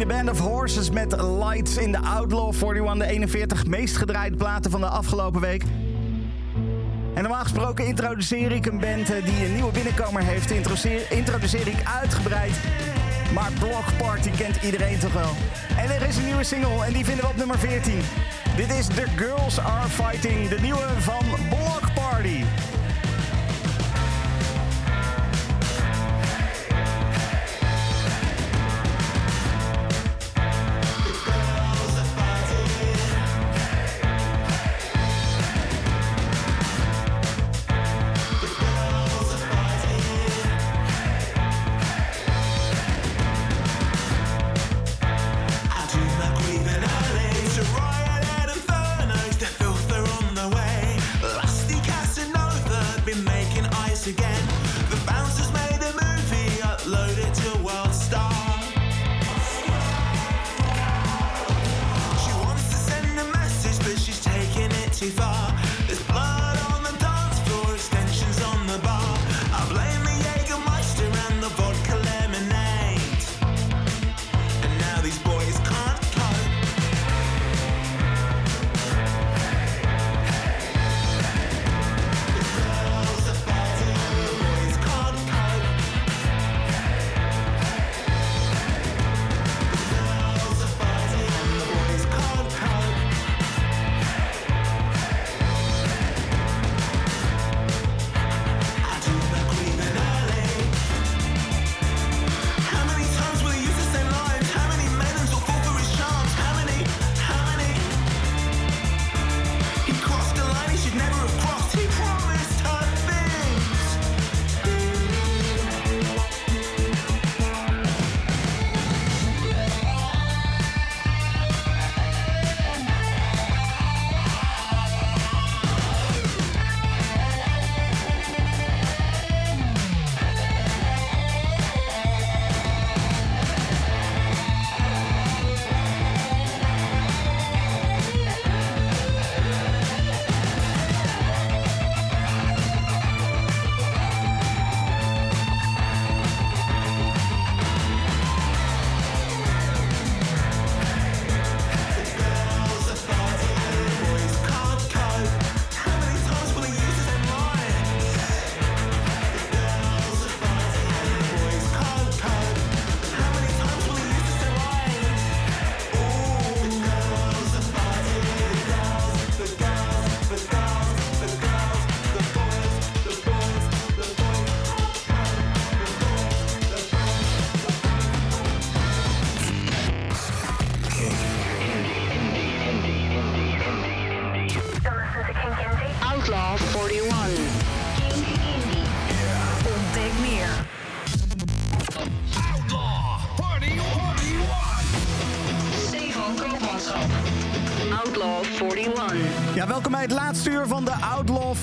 de Band of Horses met Lights in de Outlaw 41. De 41 meest gedraaide platen van de afgelopen week. En normaal gesproken introduceer ik een band eh, die een nieuwe binnenkomer heeft. Introduceer, introduceer ik uitgebreid. Maar Block Party kent iedereen toch wel. En er is een nieuwe single en die vinden we op nummer 14. Dit is The Girls Are Fighting, de nieuwe van Block Party.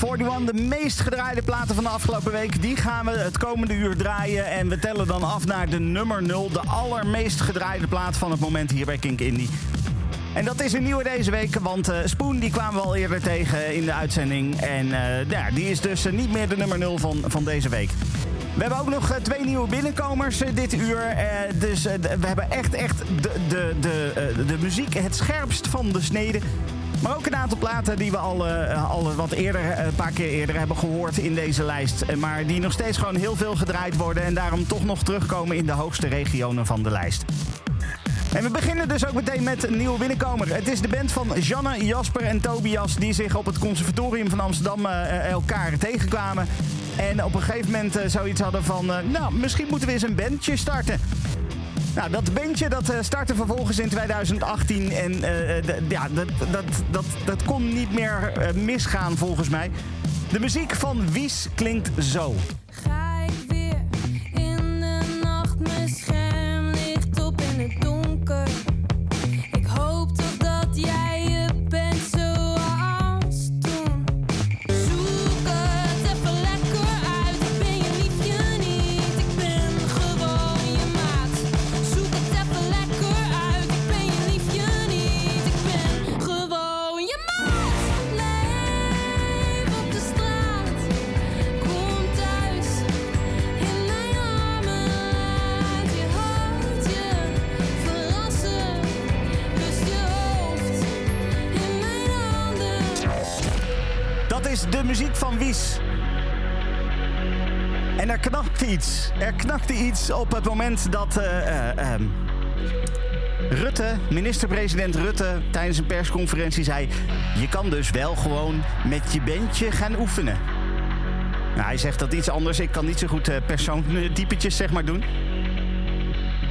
41. De meest gedraaide platen van de afgelopen week. Die gaan we het komende uur draaien. En we tellen dan af naar de nummer 0. De allermeest gedraaide plaat van het moment hier bij Kink Indie. En dat is een nieuwe deze week, want eh, Spoon die kwamen we al eerder tegen in de uitzending. En eh, ja, die is dus eh, niet meer de nummer 0 van, van deze week. We hebben ook nog twee nieuwe binnenkomers dit uur. Dus we hebben echt, echt de, de, de, de muziek het scherpst van de snede. Aantal platen die we al, eh, al wat eerder, eh, een paar keer eerder hebben gehoord in deze lijst. Eh, Maar die nog steeds gewoon heel veel gedraaid worden. En daarom toch nog terugkomen in de hoogste regionen van de lijst. En we beginnen dus ook meteen met een nieuwe binnenkomer. Het is de band van Janne, Jasper en Tobias... die zich op het conservatorium van Amsterdam elkaar tegenkwamen. En op een gegeven moment zoiets hadden van... nou, misschien moeten we eens een bandje starten. Nou, dat bandje dat eh, startte vervolgens in 2018. En eh, d- ja, dat, dat, dat, dat kon niet meer eh, misgaan volgens mij. De muziek van Wies klinkt zo. Op het moment dat eh, eh, ehm, Rutte, minister-president Rutte, tijdens een persconferentie zei... je kan dus wel gewoon met je bandje gaan oefenen. Nou, hij zegt dat iets anders. Ik kan niet zo goed eh, persoontypetjes zeg maar doen.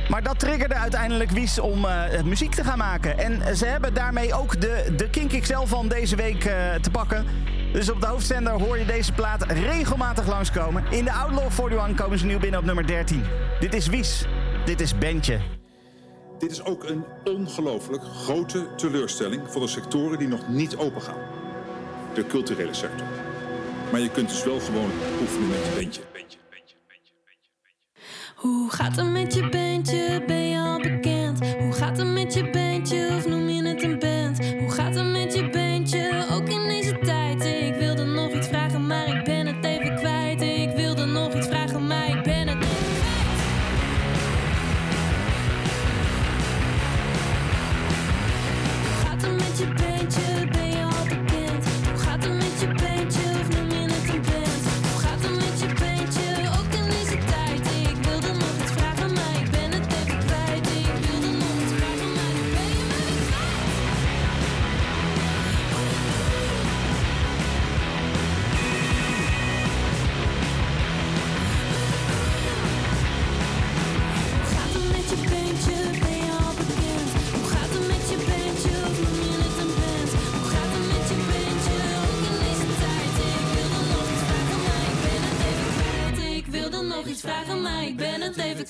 Maar dat triggerde uiteindelijk Wies om muziek te gaan maken. En ze hebben daarmee ook de, de Kink XL van deze week te pakken. Dus op de hoofdzender hoor je deze plaat regelmatig langskomen. In de Outlaw 41 komen ze nieuw binnen op nummer 13. Dit is Wies. Dit is Bandje. Dit is ook een ongelooflijk grote teleurstelling voor de sectoren die nog niet open gaan. De culturele sector. Maar je kunt dus wel gewoon oefenen met je bandje. Hoe gaat het met je bandje?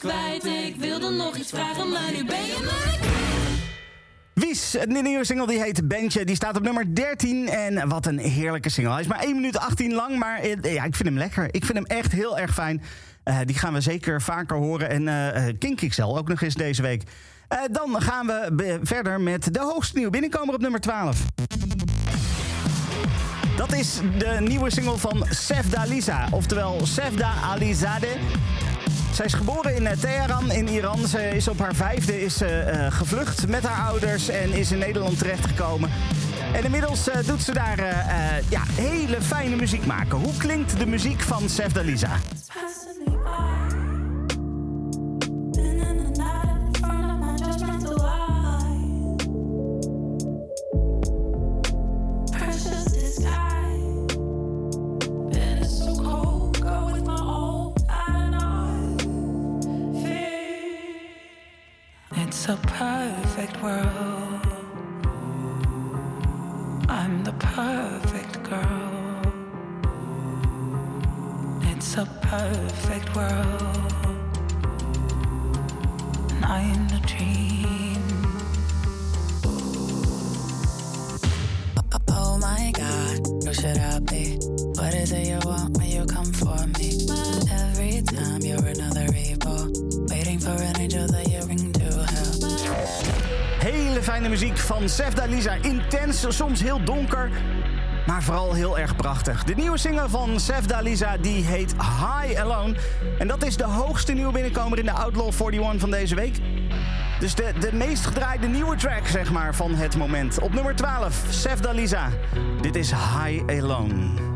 Ik wilde nog iets vragen, maar nu ben je kwijt. Wies, de nieuwe single die heet Bandje, die staat op nummer 13. En wat een heerlijke single. Hij is maar 1 minuut 18 lang, maar eh, ja, ik vind hem lekker. Ik vind hem echt heel erg fijn. Eh, die gaan we zeker vaker horen. En eh, Kink ook nog eens deze week. Dan gaan we verder met de hoogste nieuwe binnenkomer op nummer 12. Dat is de nieuwe single van Sefda Lisa, oftewel Sefda Alizadeh. Zij is geboren in eh, Teheran in Iran. Ze is op haar vijfde is, eh, gevlucht met haar ouders en is in Nederland terechtgekomen. En inmiddels eh, doet ze daar ja, hele fijne muziek maken. Hoe klinkt de muziek van Sefda Lisa? It's a perfect world. I'm the perfect girl. It's a perfect world. And I'm the dream. Oh, oh my god, who should I be? Fijne muziek van Sefda Lisa. Intens, soms heel donker, maar vooral heel erg prachtig. De nieuwe single van Sefda Lisa die heet High Alone. En dat is de hoogste nieuwe binnenkomer in de Outlaw 41 van deze week. Dus de, de meest gedraaide nieuwe track, zeg maar, van het moment. Op nummer 12, Sefda Lisa. Dit is High Alone.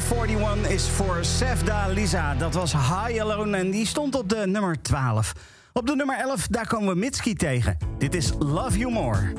41 is voor Sefda Lisa. Dat was High Alone en die stond op de nummer 12. Op de nummer 11, daar komen we Mitski tegen. Dit is Love You More.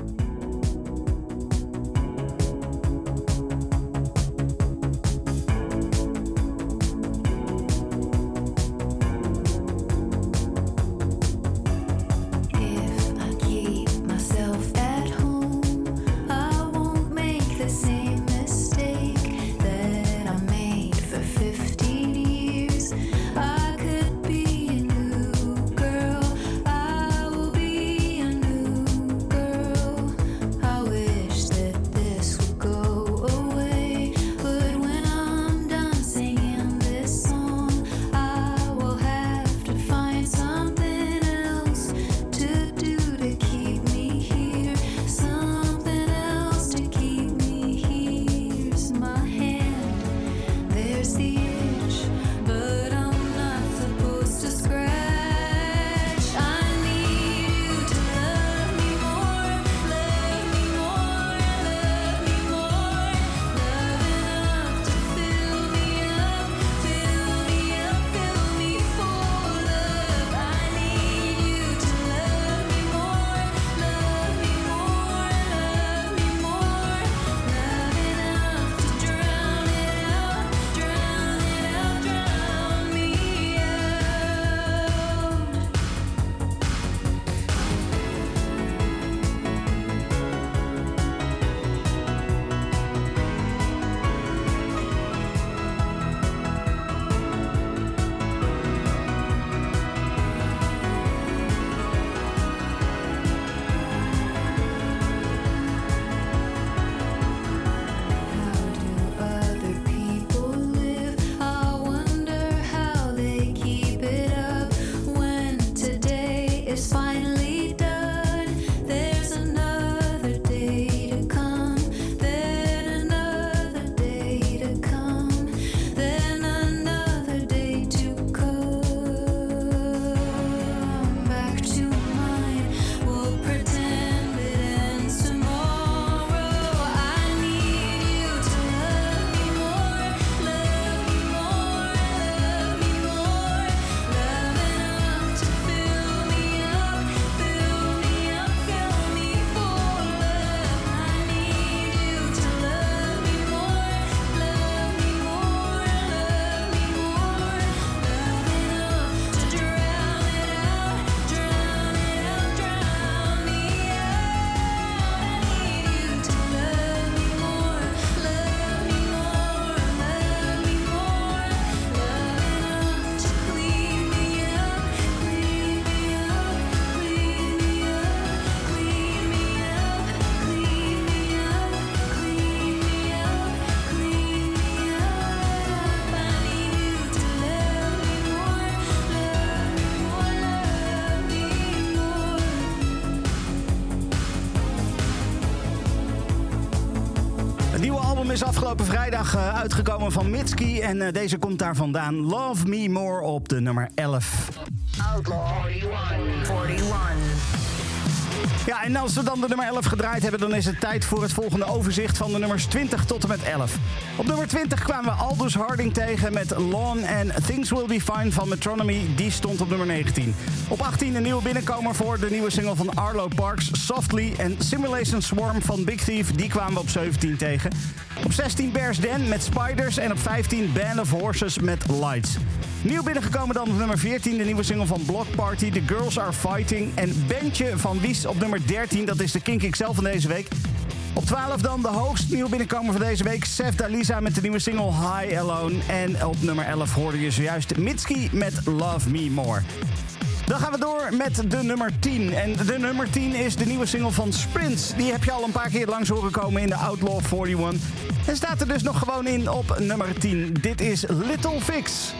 Eh, uitgekomen van Mitski. En eh, deze komt daar vandaan. Love Me More op de nummer 11. Outlaw 41. 41. Ja, en als we dan de nummer 11 gedraaid hebben... dan is het tijd voor het volgende overzicht van de nummers 20 tot en met 11. Op nummer 20 kwamen we Aldous Harding tegen met Lawn en Things Will Be Fine van Metronomy. Die stond op nummer 19. Op 18 een nieuwe binnenkomer voor de nieuwe single van Arlo Parks, Softly. En Simulation Swarm van Big Thief, die kwamen we op 17 tegen. Op 16 Bears Den met Spiders. En op 15 Band of Horses met Lights. Nieuw binnengekomen dan op nummer 14 de nieuwe single van Block Party, The Girls Are Fighting. En Bentje van Wies op nummer 13, dat is de Kink XL van deze week. Op 12 dan de hoogst nieuw binnenkomer van deze week, Sef Dalisa met de nieuwe single High Alone. En op nummer 11 hoorde je zojuist Mitski met Love Me More. Dan gaan we door met de nummer 10. En de nummer 10 is de nieuwe single van Sprints. Die heb je al een paar keer langs horen komen in de Outlaw 41. En staat er dus nog gewoon in op nummer 10. Dit is Little Fix.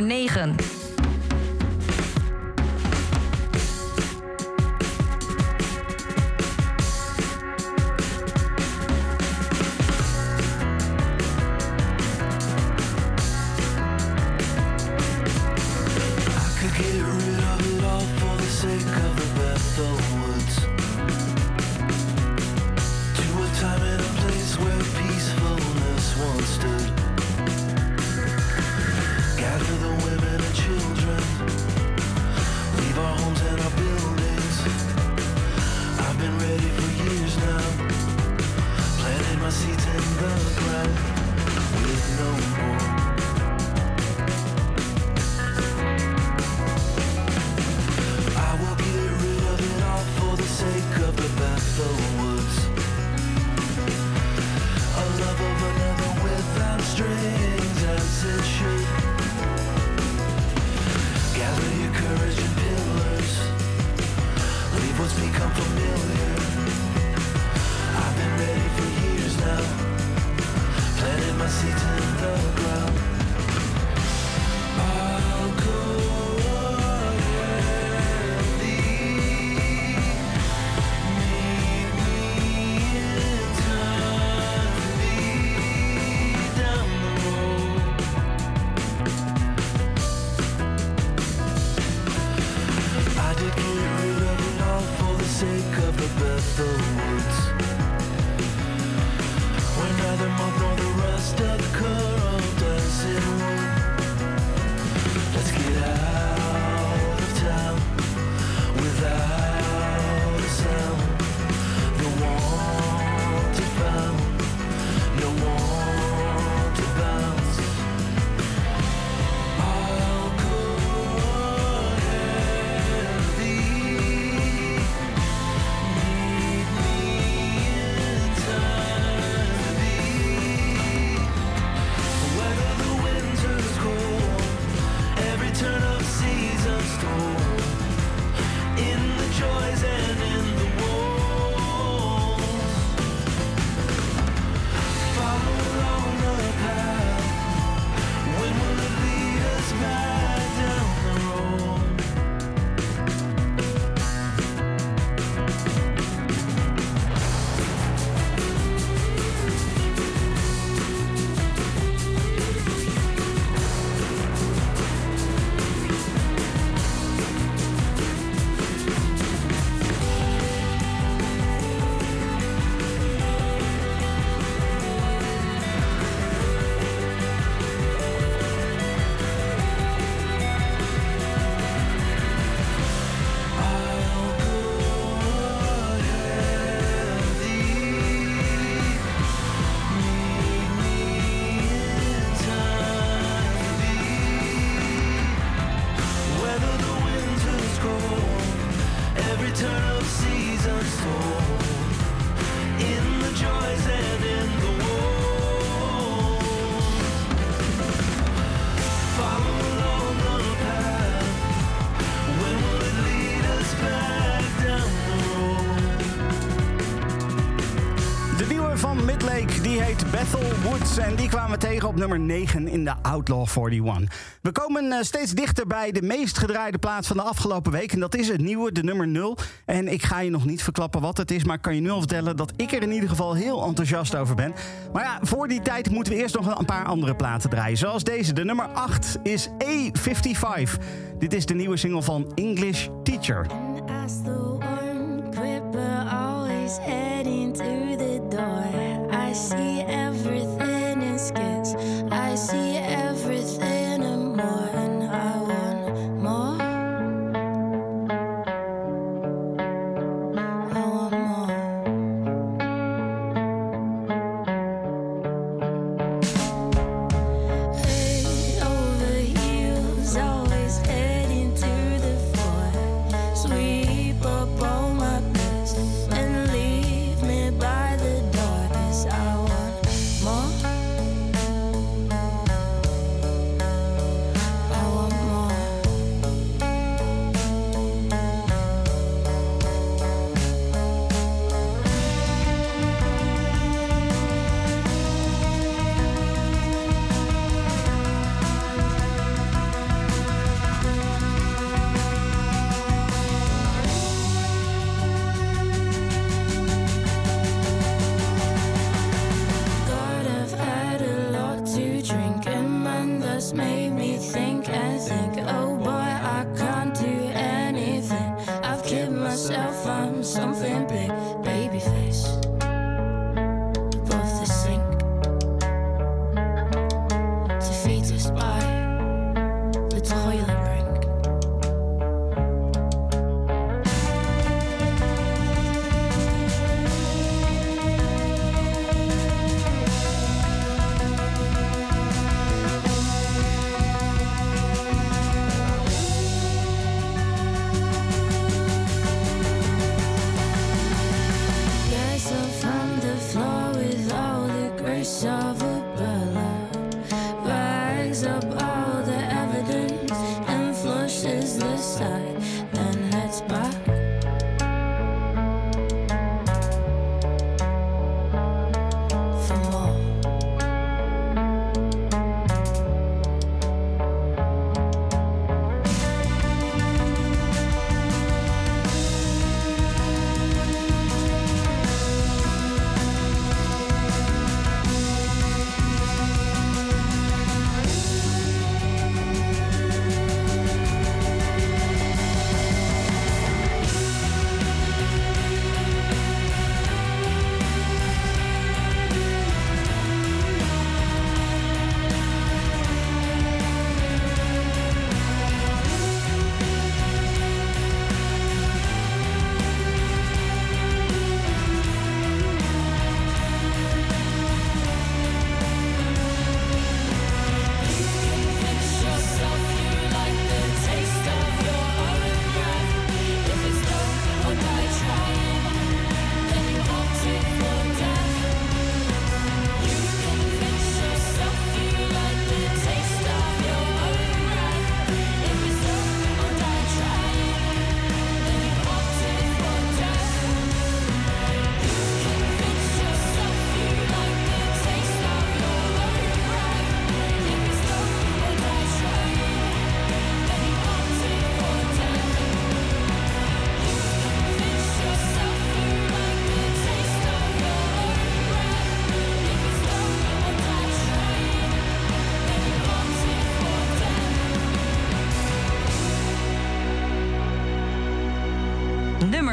Nummer 9. Woods. En die kwamen we tegen op nummer 9 in de Outlaw 41. We komen eh, steeds dichter bij de meest gedraaide plaat van de afgelopen week. En dat is het nieuwe, de nummer 0. En ik ga je nog niet verklappen wat het is, maar kan je nu al vertellen dat ik er in ieder geval heel enthousiast over ben. Maar ja, voor die tijd moeten we eerst nog een paar andere platen draaien. Zoals deze, de nummer 8 is A55. Dit is de nieuwe single van English Teacher.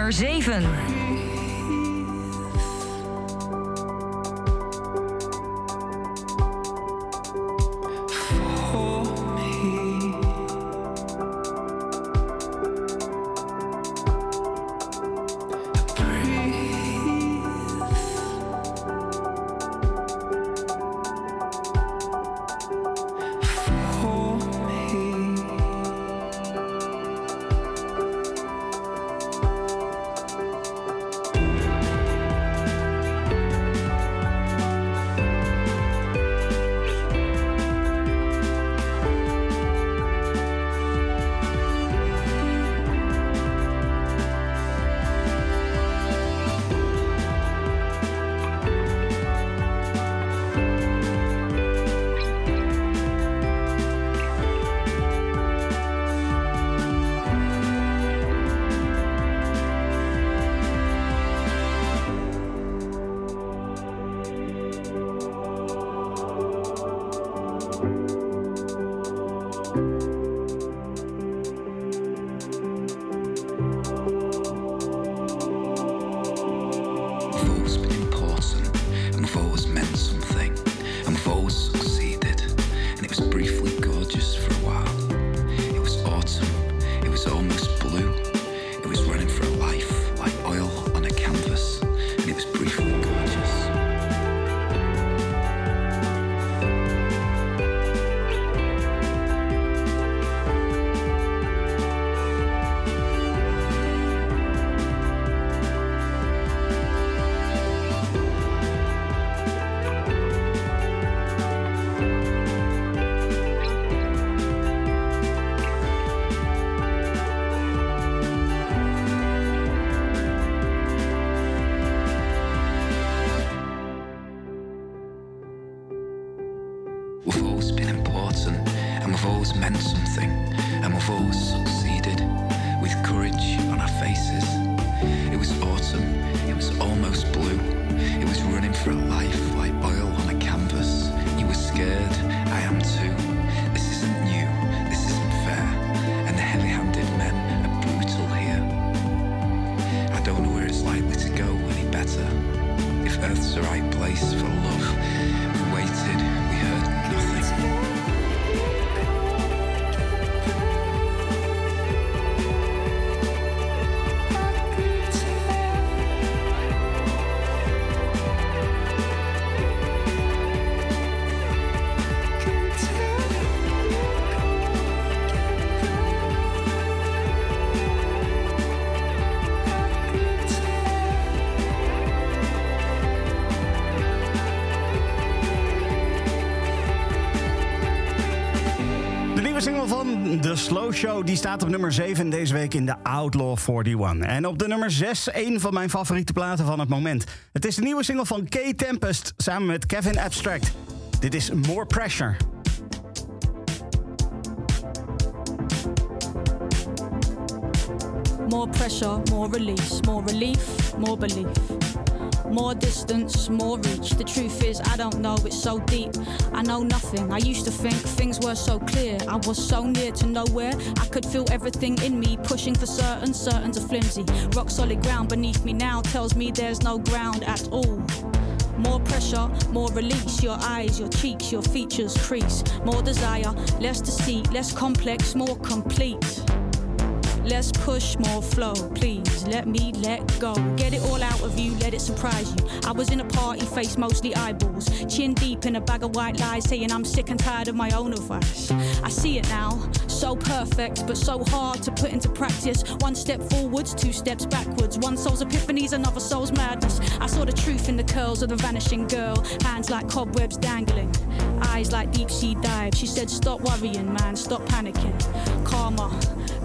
Nummer 7. Show die staat op nummer 7 deze week in de Outlaw 41. En op de nummer 6 een van mijn favoriete platen van het moment. Het is de nieuwe single van K Tempest samen met Kevin Abstract. Dit is More Pressure. More pressure, more release, more relief, more belief. More distance, more reach. The truth is, I don't know, it's so deep. I know nothing. I used to think things were so clear. I was so near to nowhere. I could feel everything in me pushing for certain, certain's a flimsy. Rock solid ground beneath me now tells me there's no ground at all. More pressure, more release. Your eyes, your cheeks, your features crease. More desire, less deceit, less complex, more complete. Let's push more flow, please. Let me let go. Get it all out of you, let it surprise you. I was in a party, face mostly eyeballs. Chin deep in a bag of white lies, saying I'm sick and tired of my own advice. I see it now, so perfect, but so hard to put into practice. One step forwards, two steps backwards. One soul's epiphanies, another soul's madness. I saw the truth in the curls of the vanishing girl. Hands like cobwebs dangling, eyes like deep sea dives. She said, Stop worrying, man, stop panicking. Calmer,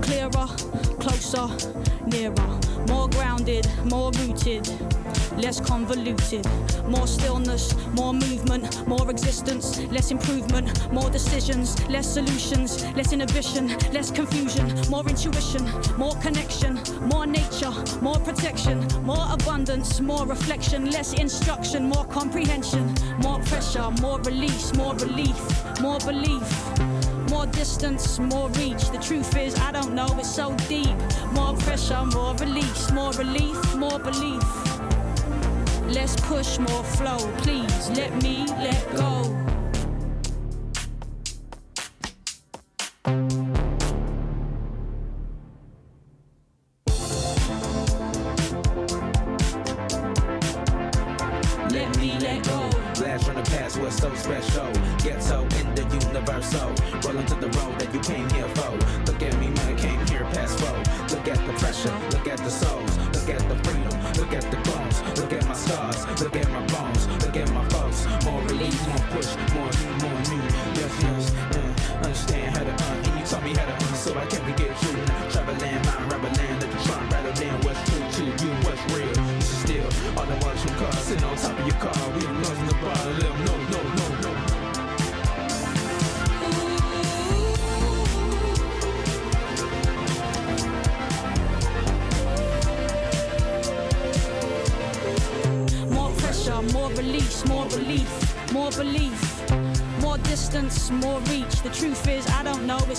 clearer, closer, nearer. More grounded, more rooted, less convoluted. More stillness, more movement, more existence, less improvement, more decisions, less solutions, less inhibition, less confusion, more intuition, more connection, more nature, more protection, more abundance, more reflection, less instruction, more comprehension, more pressure, more release, more relief, more belief. More distance, more reach. The truth is, I don't know, it's so deep. More pressure, more release, more relief, more belief. Let's push, more flow, please. Let me let go.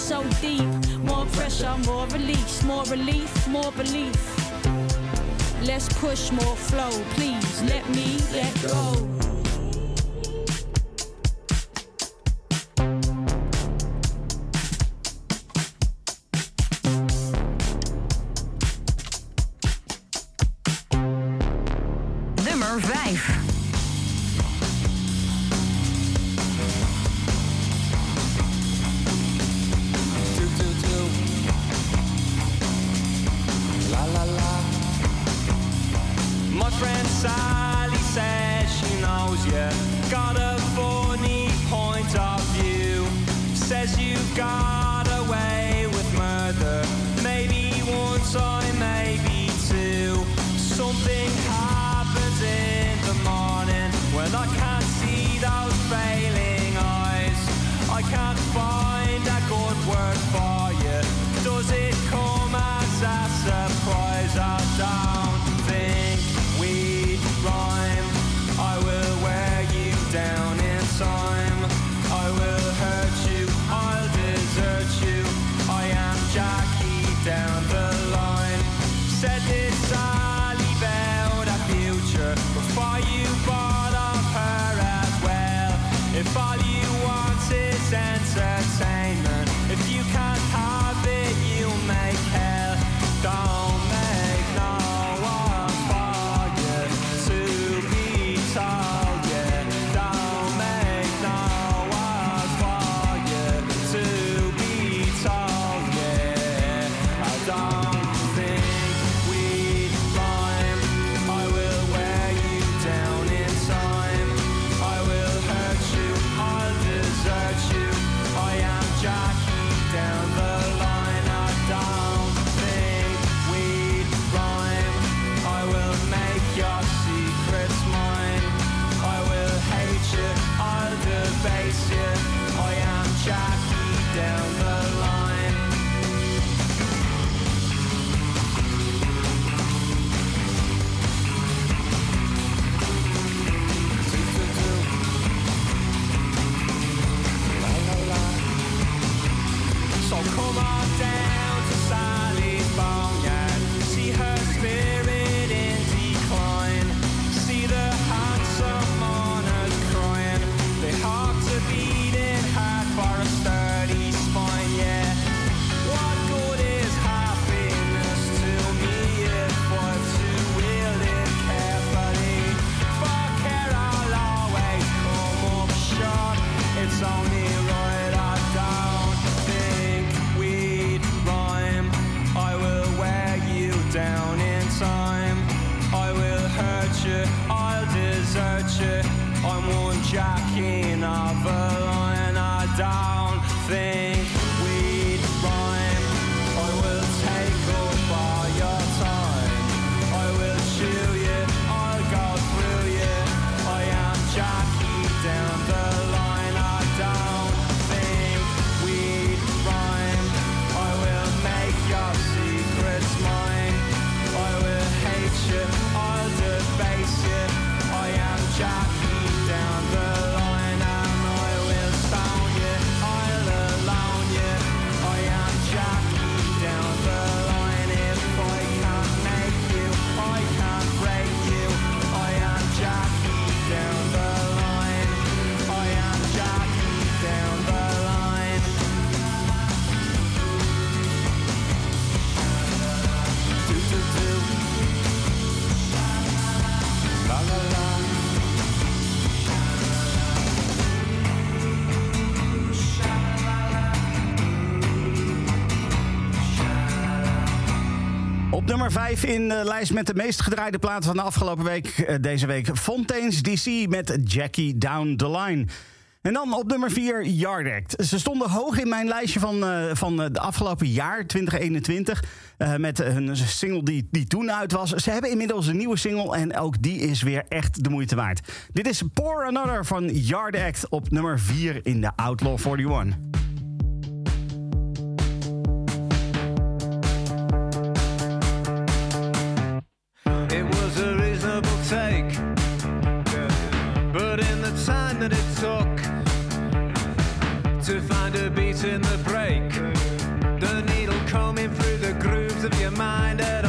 so deep. More pressure, more release, more relief, more belief. Let's push more flow, please. Let me let go. 5 in de lijst met de meest gedraaide platen van de afgelopen week. Eh, deze week Fontaine's DC met Jackie Down the Line. En dan op nummer 4 Yard Act. Ze stonden hoog in mijn lijstje van, eh, van eh, de afgelopen jaar, 2021. Met hun single die, die toen uit was. Ze hebben inmiddels een nieuwe single en ook die is weer echt de moeite waard. Dit is Pour Another van Yard Act op nummer 4 in de Outlaw 41. took to find a beat in the break. The needle combing through the grooves of your mind.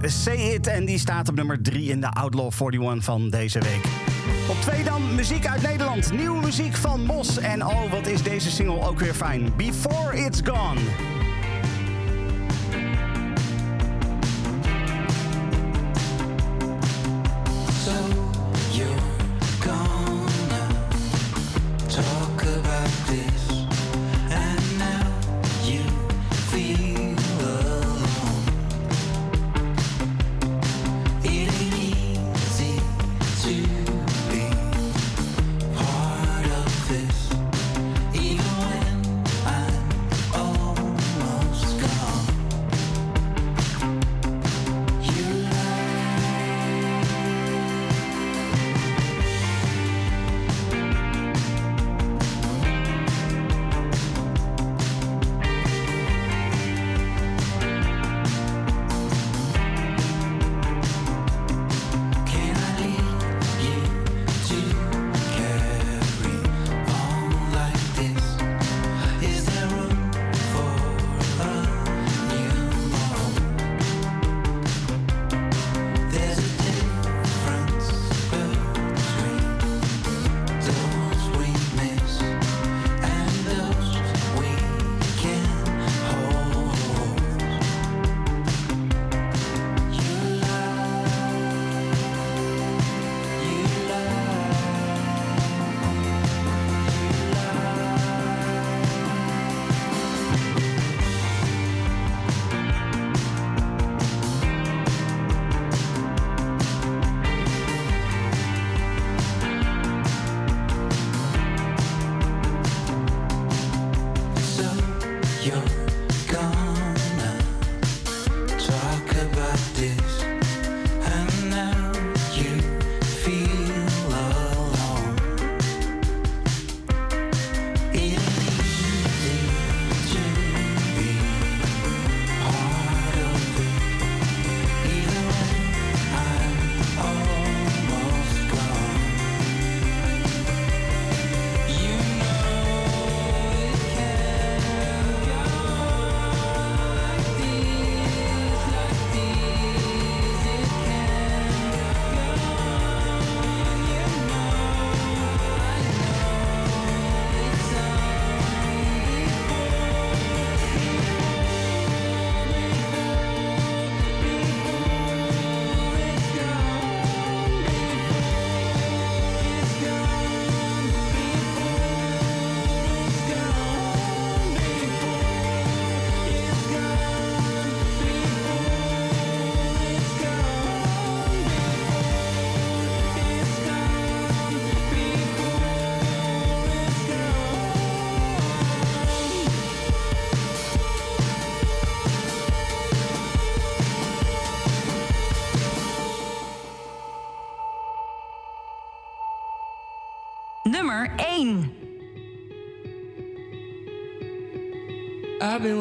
heet Say It en die staat op nummer 3 in de Outlaw 41 van deze week. Op 2 dan muziek uit Nederland. Nieuwe muziek van Mos. En oh, wat is deze single ook weer fijn. Before It's Gone.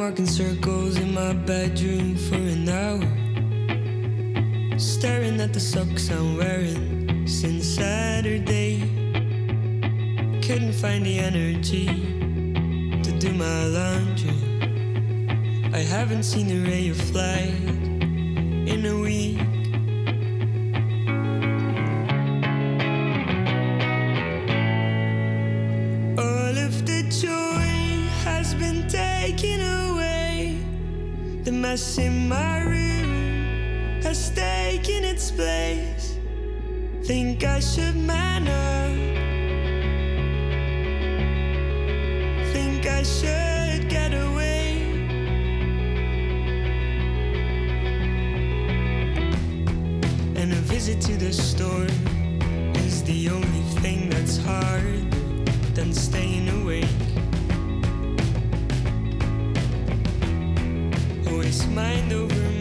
Walking circles in my bedroom for an hour. Staring at the socks I'm wearing since Saturday. Couldn't find the energy to do my laundry. I haven't seen a ray of light mind over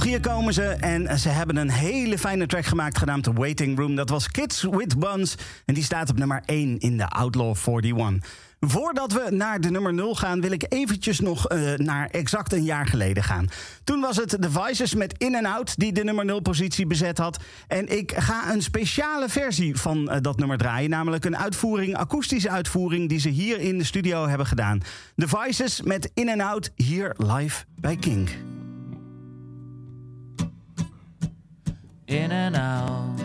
België komen ze en ze hebben een hele fijne track gemaakt genaamd Waiting Room. Dat was Kids with Buns en die staat op nummer 1 in de Outlaw 41. Voordat we naar de nummer 0 gaan, wil ik eventjes nog eh, naar exact een jaar geleden gaan. Toen was het Devices met In and Out die de nummer 0 positie bezet had. En ik ga een speciale versie van eh, dat nummer draaien. Namelijk een uitvoering, akoestische uitvoering die ze hier in de studio hebben gedaan. Devices met In and Out hier live bij Kink. In and out.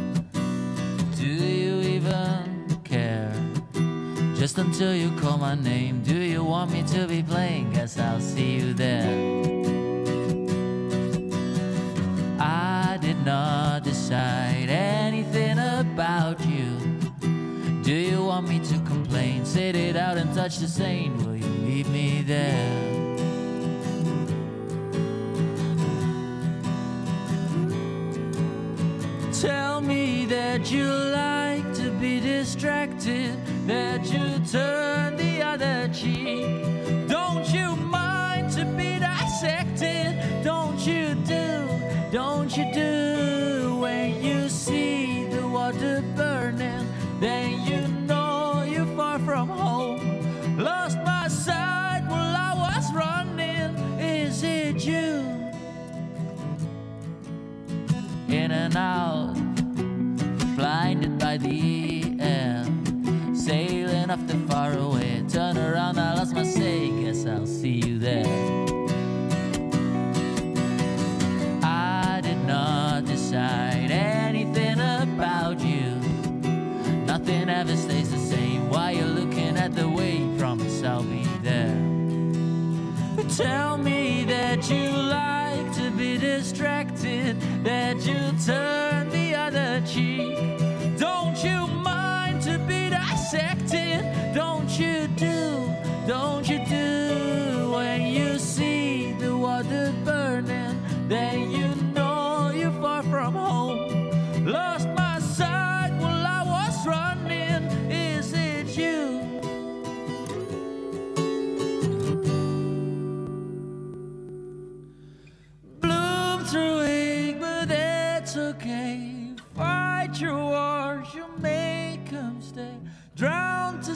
Do you even care? Just until you call my name. Do you want me to be playing? Guess I'll see you there. I did not decide anything about you. Do you want me to complain? Sit it out and touch the same. Will you meet me there? Tell me that you like to be distracted, that you turn the other cheek. Don't you mind to be dissected? Don't you do, don't you do when you see the water burning? Then and out, blinded by the air, sailing off the far away. Turn around, I lost my say. Guess I'll see you there. I did not decide anything about you. Nothing ever stays the same. While you're looking at the way, promise I'll be there. Tell me that you like to be distracted, that you turn the other cheek. Don't you mind to be dissected? Don't you do, don't you do when you see the water burning? Then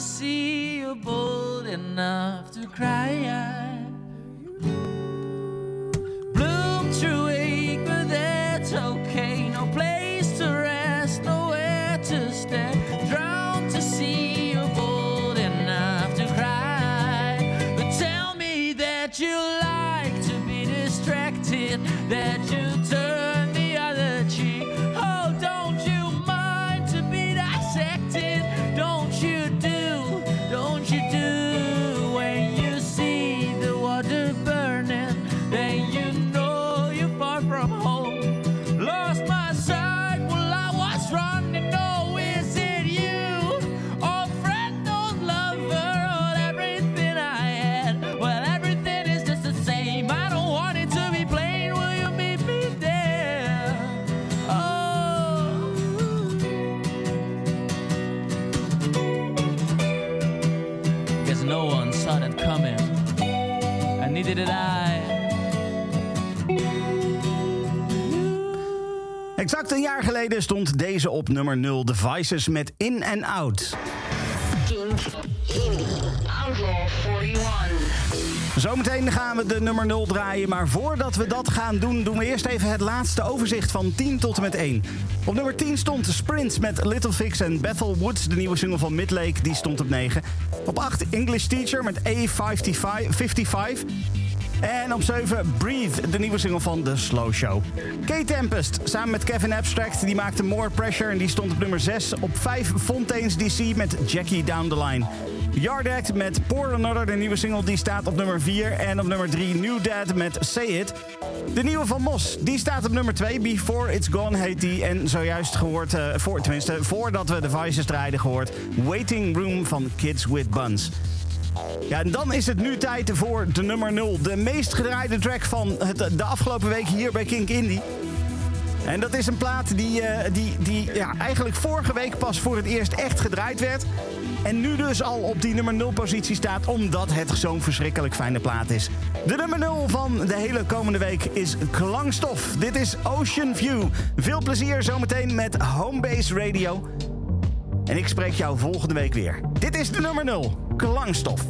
see you bold enough to cry. Exact een jaar geleden stond deze op nummer 0 Devices met In and Out. Outlaw 41. Zometeen gaan we de nummer 0 draaien, maar voordat we dat gaan doen, doen we eerst even het laatste overzicht van 10 tot en met 1. Op nummer 10 stond Sprints met Little Fix en Bethel Woods, de nieuwe single van Midlake, die stond op 9. Op 8 English Teacher met A55. En op 7 Breathe, de nieuwe single van The Slow Show. K-Tempest samen met Kevin Abstract, die maakte More Pressure en die stond op nummer 6. Op 5 Fontaine's DC met Jackie Down the Line. Yard Act met Pour Another, de nieuwe single, die staat op nummer 4. En op nummer 3 New Dad met Say It. De nieuwe van Mos, die staat op nummer 2. Before It's Gone heet die. En zojuist gehoord, eh, voor, tenminste voordat we de Vices draaiden gehoord... Waiting Room van Kids With Buns. Ja, en dan is het nu tijd voor de nummer 0. De meest gedraaide track van het, de afgelopen week hier bij Kink Indie. En dat is een plaat die, eh, die, die ja, eigenlijk vorige week pas voor het eerst echt gedraaid werd. En nu dus al op die nummer 0 positie staat, omdat het zo'n verschrikkelijk fijne plaat is. De nummer 0 van de hele komende week is Klangstof. Dit is Ocean View. Veel plezier zometeen met Homebase Radio. En ik spreek jou volgende week weer. Dit is de nummer 0, Klangstof.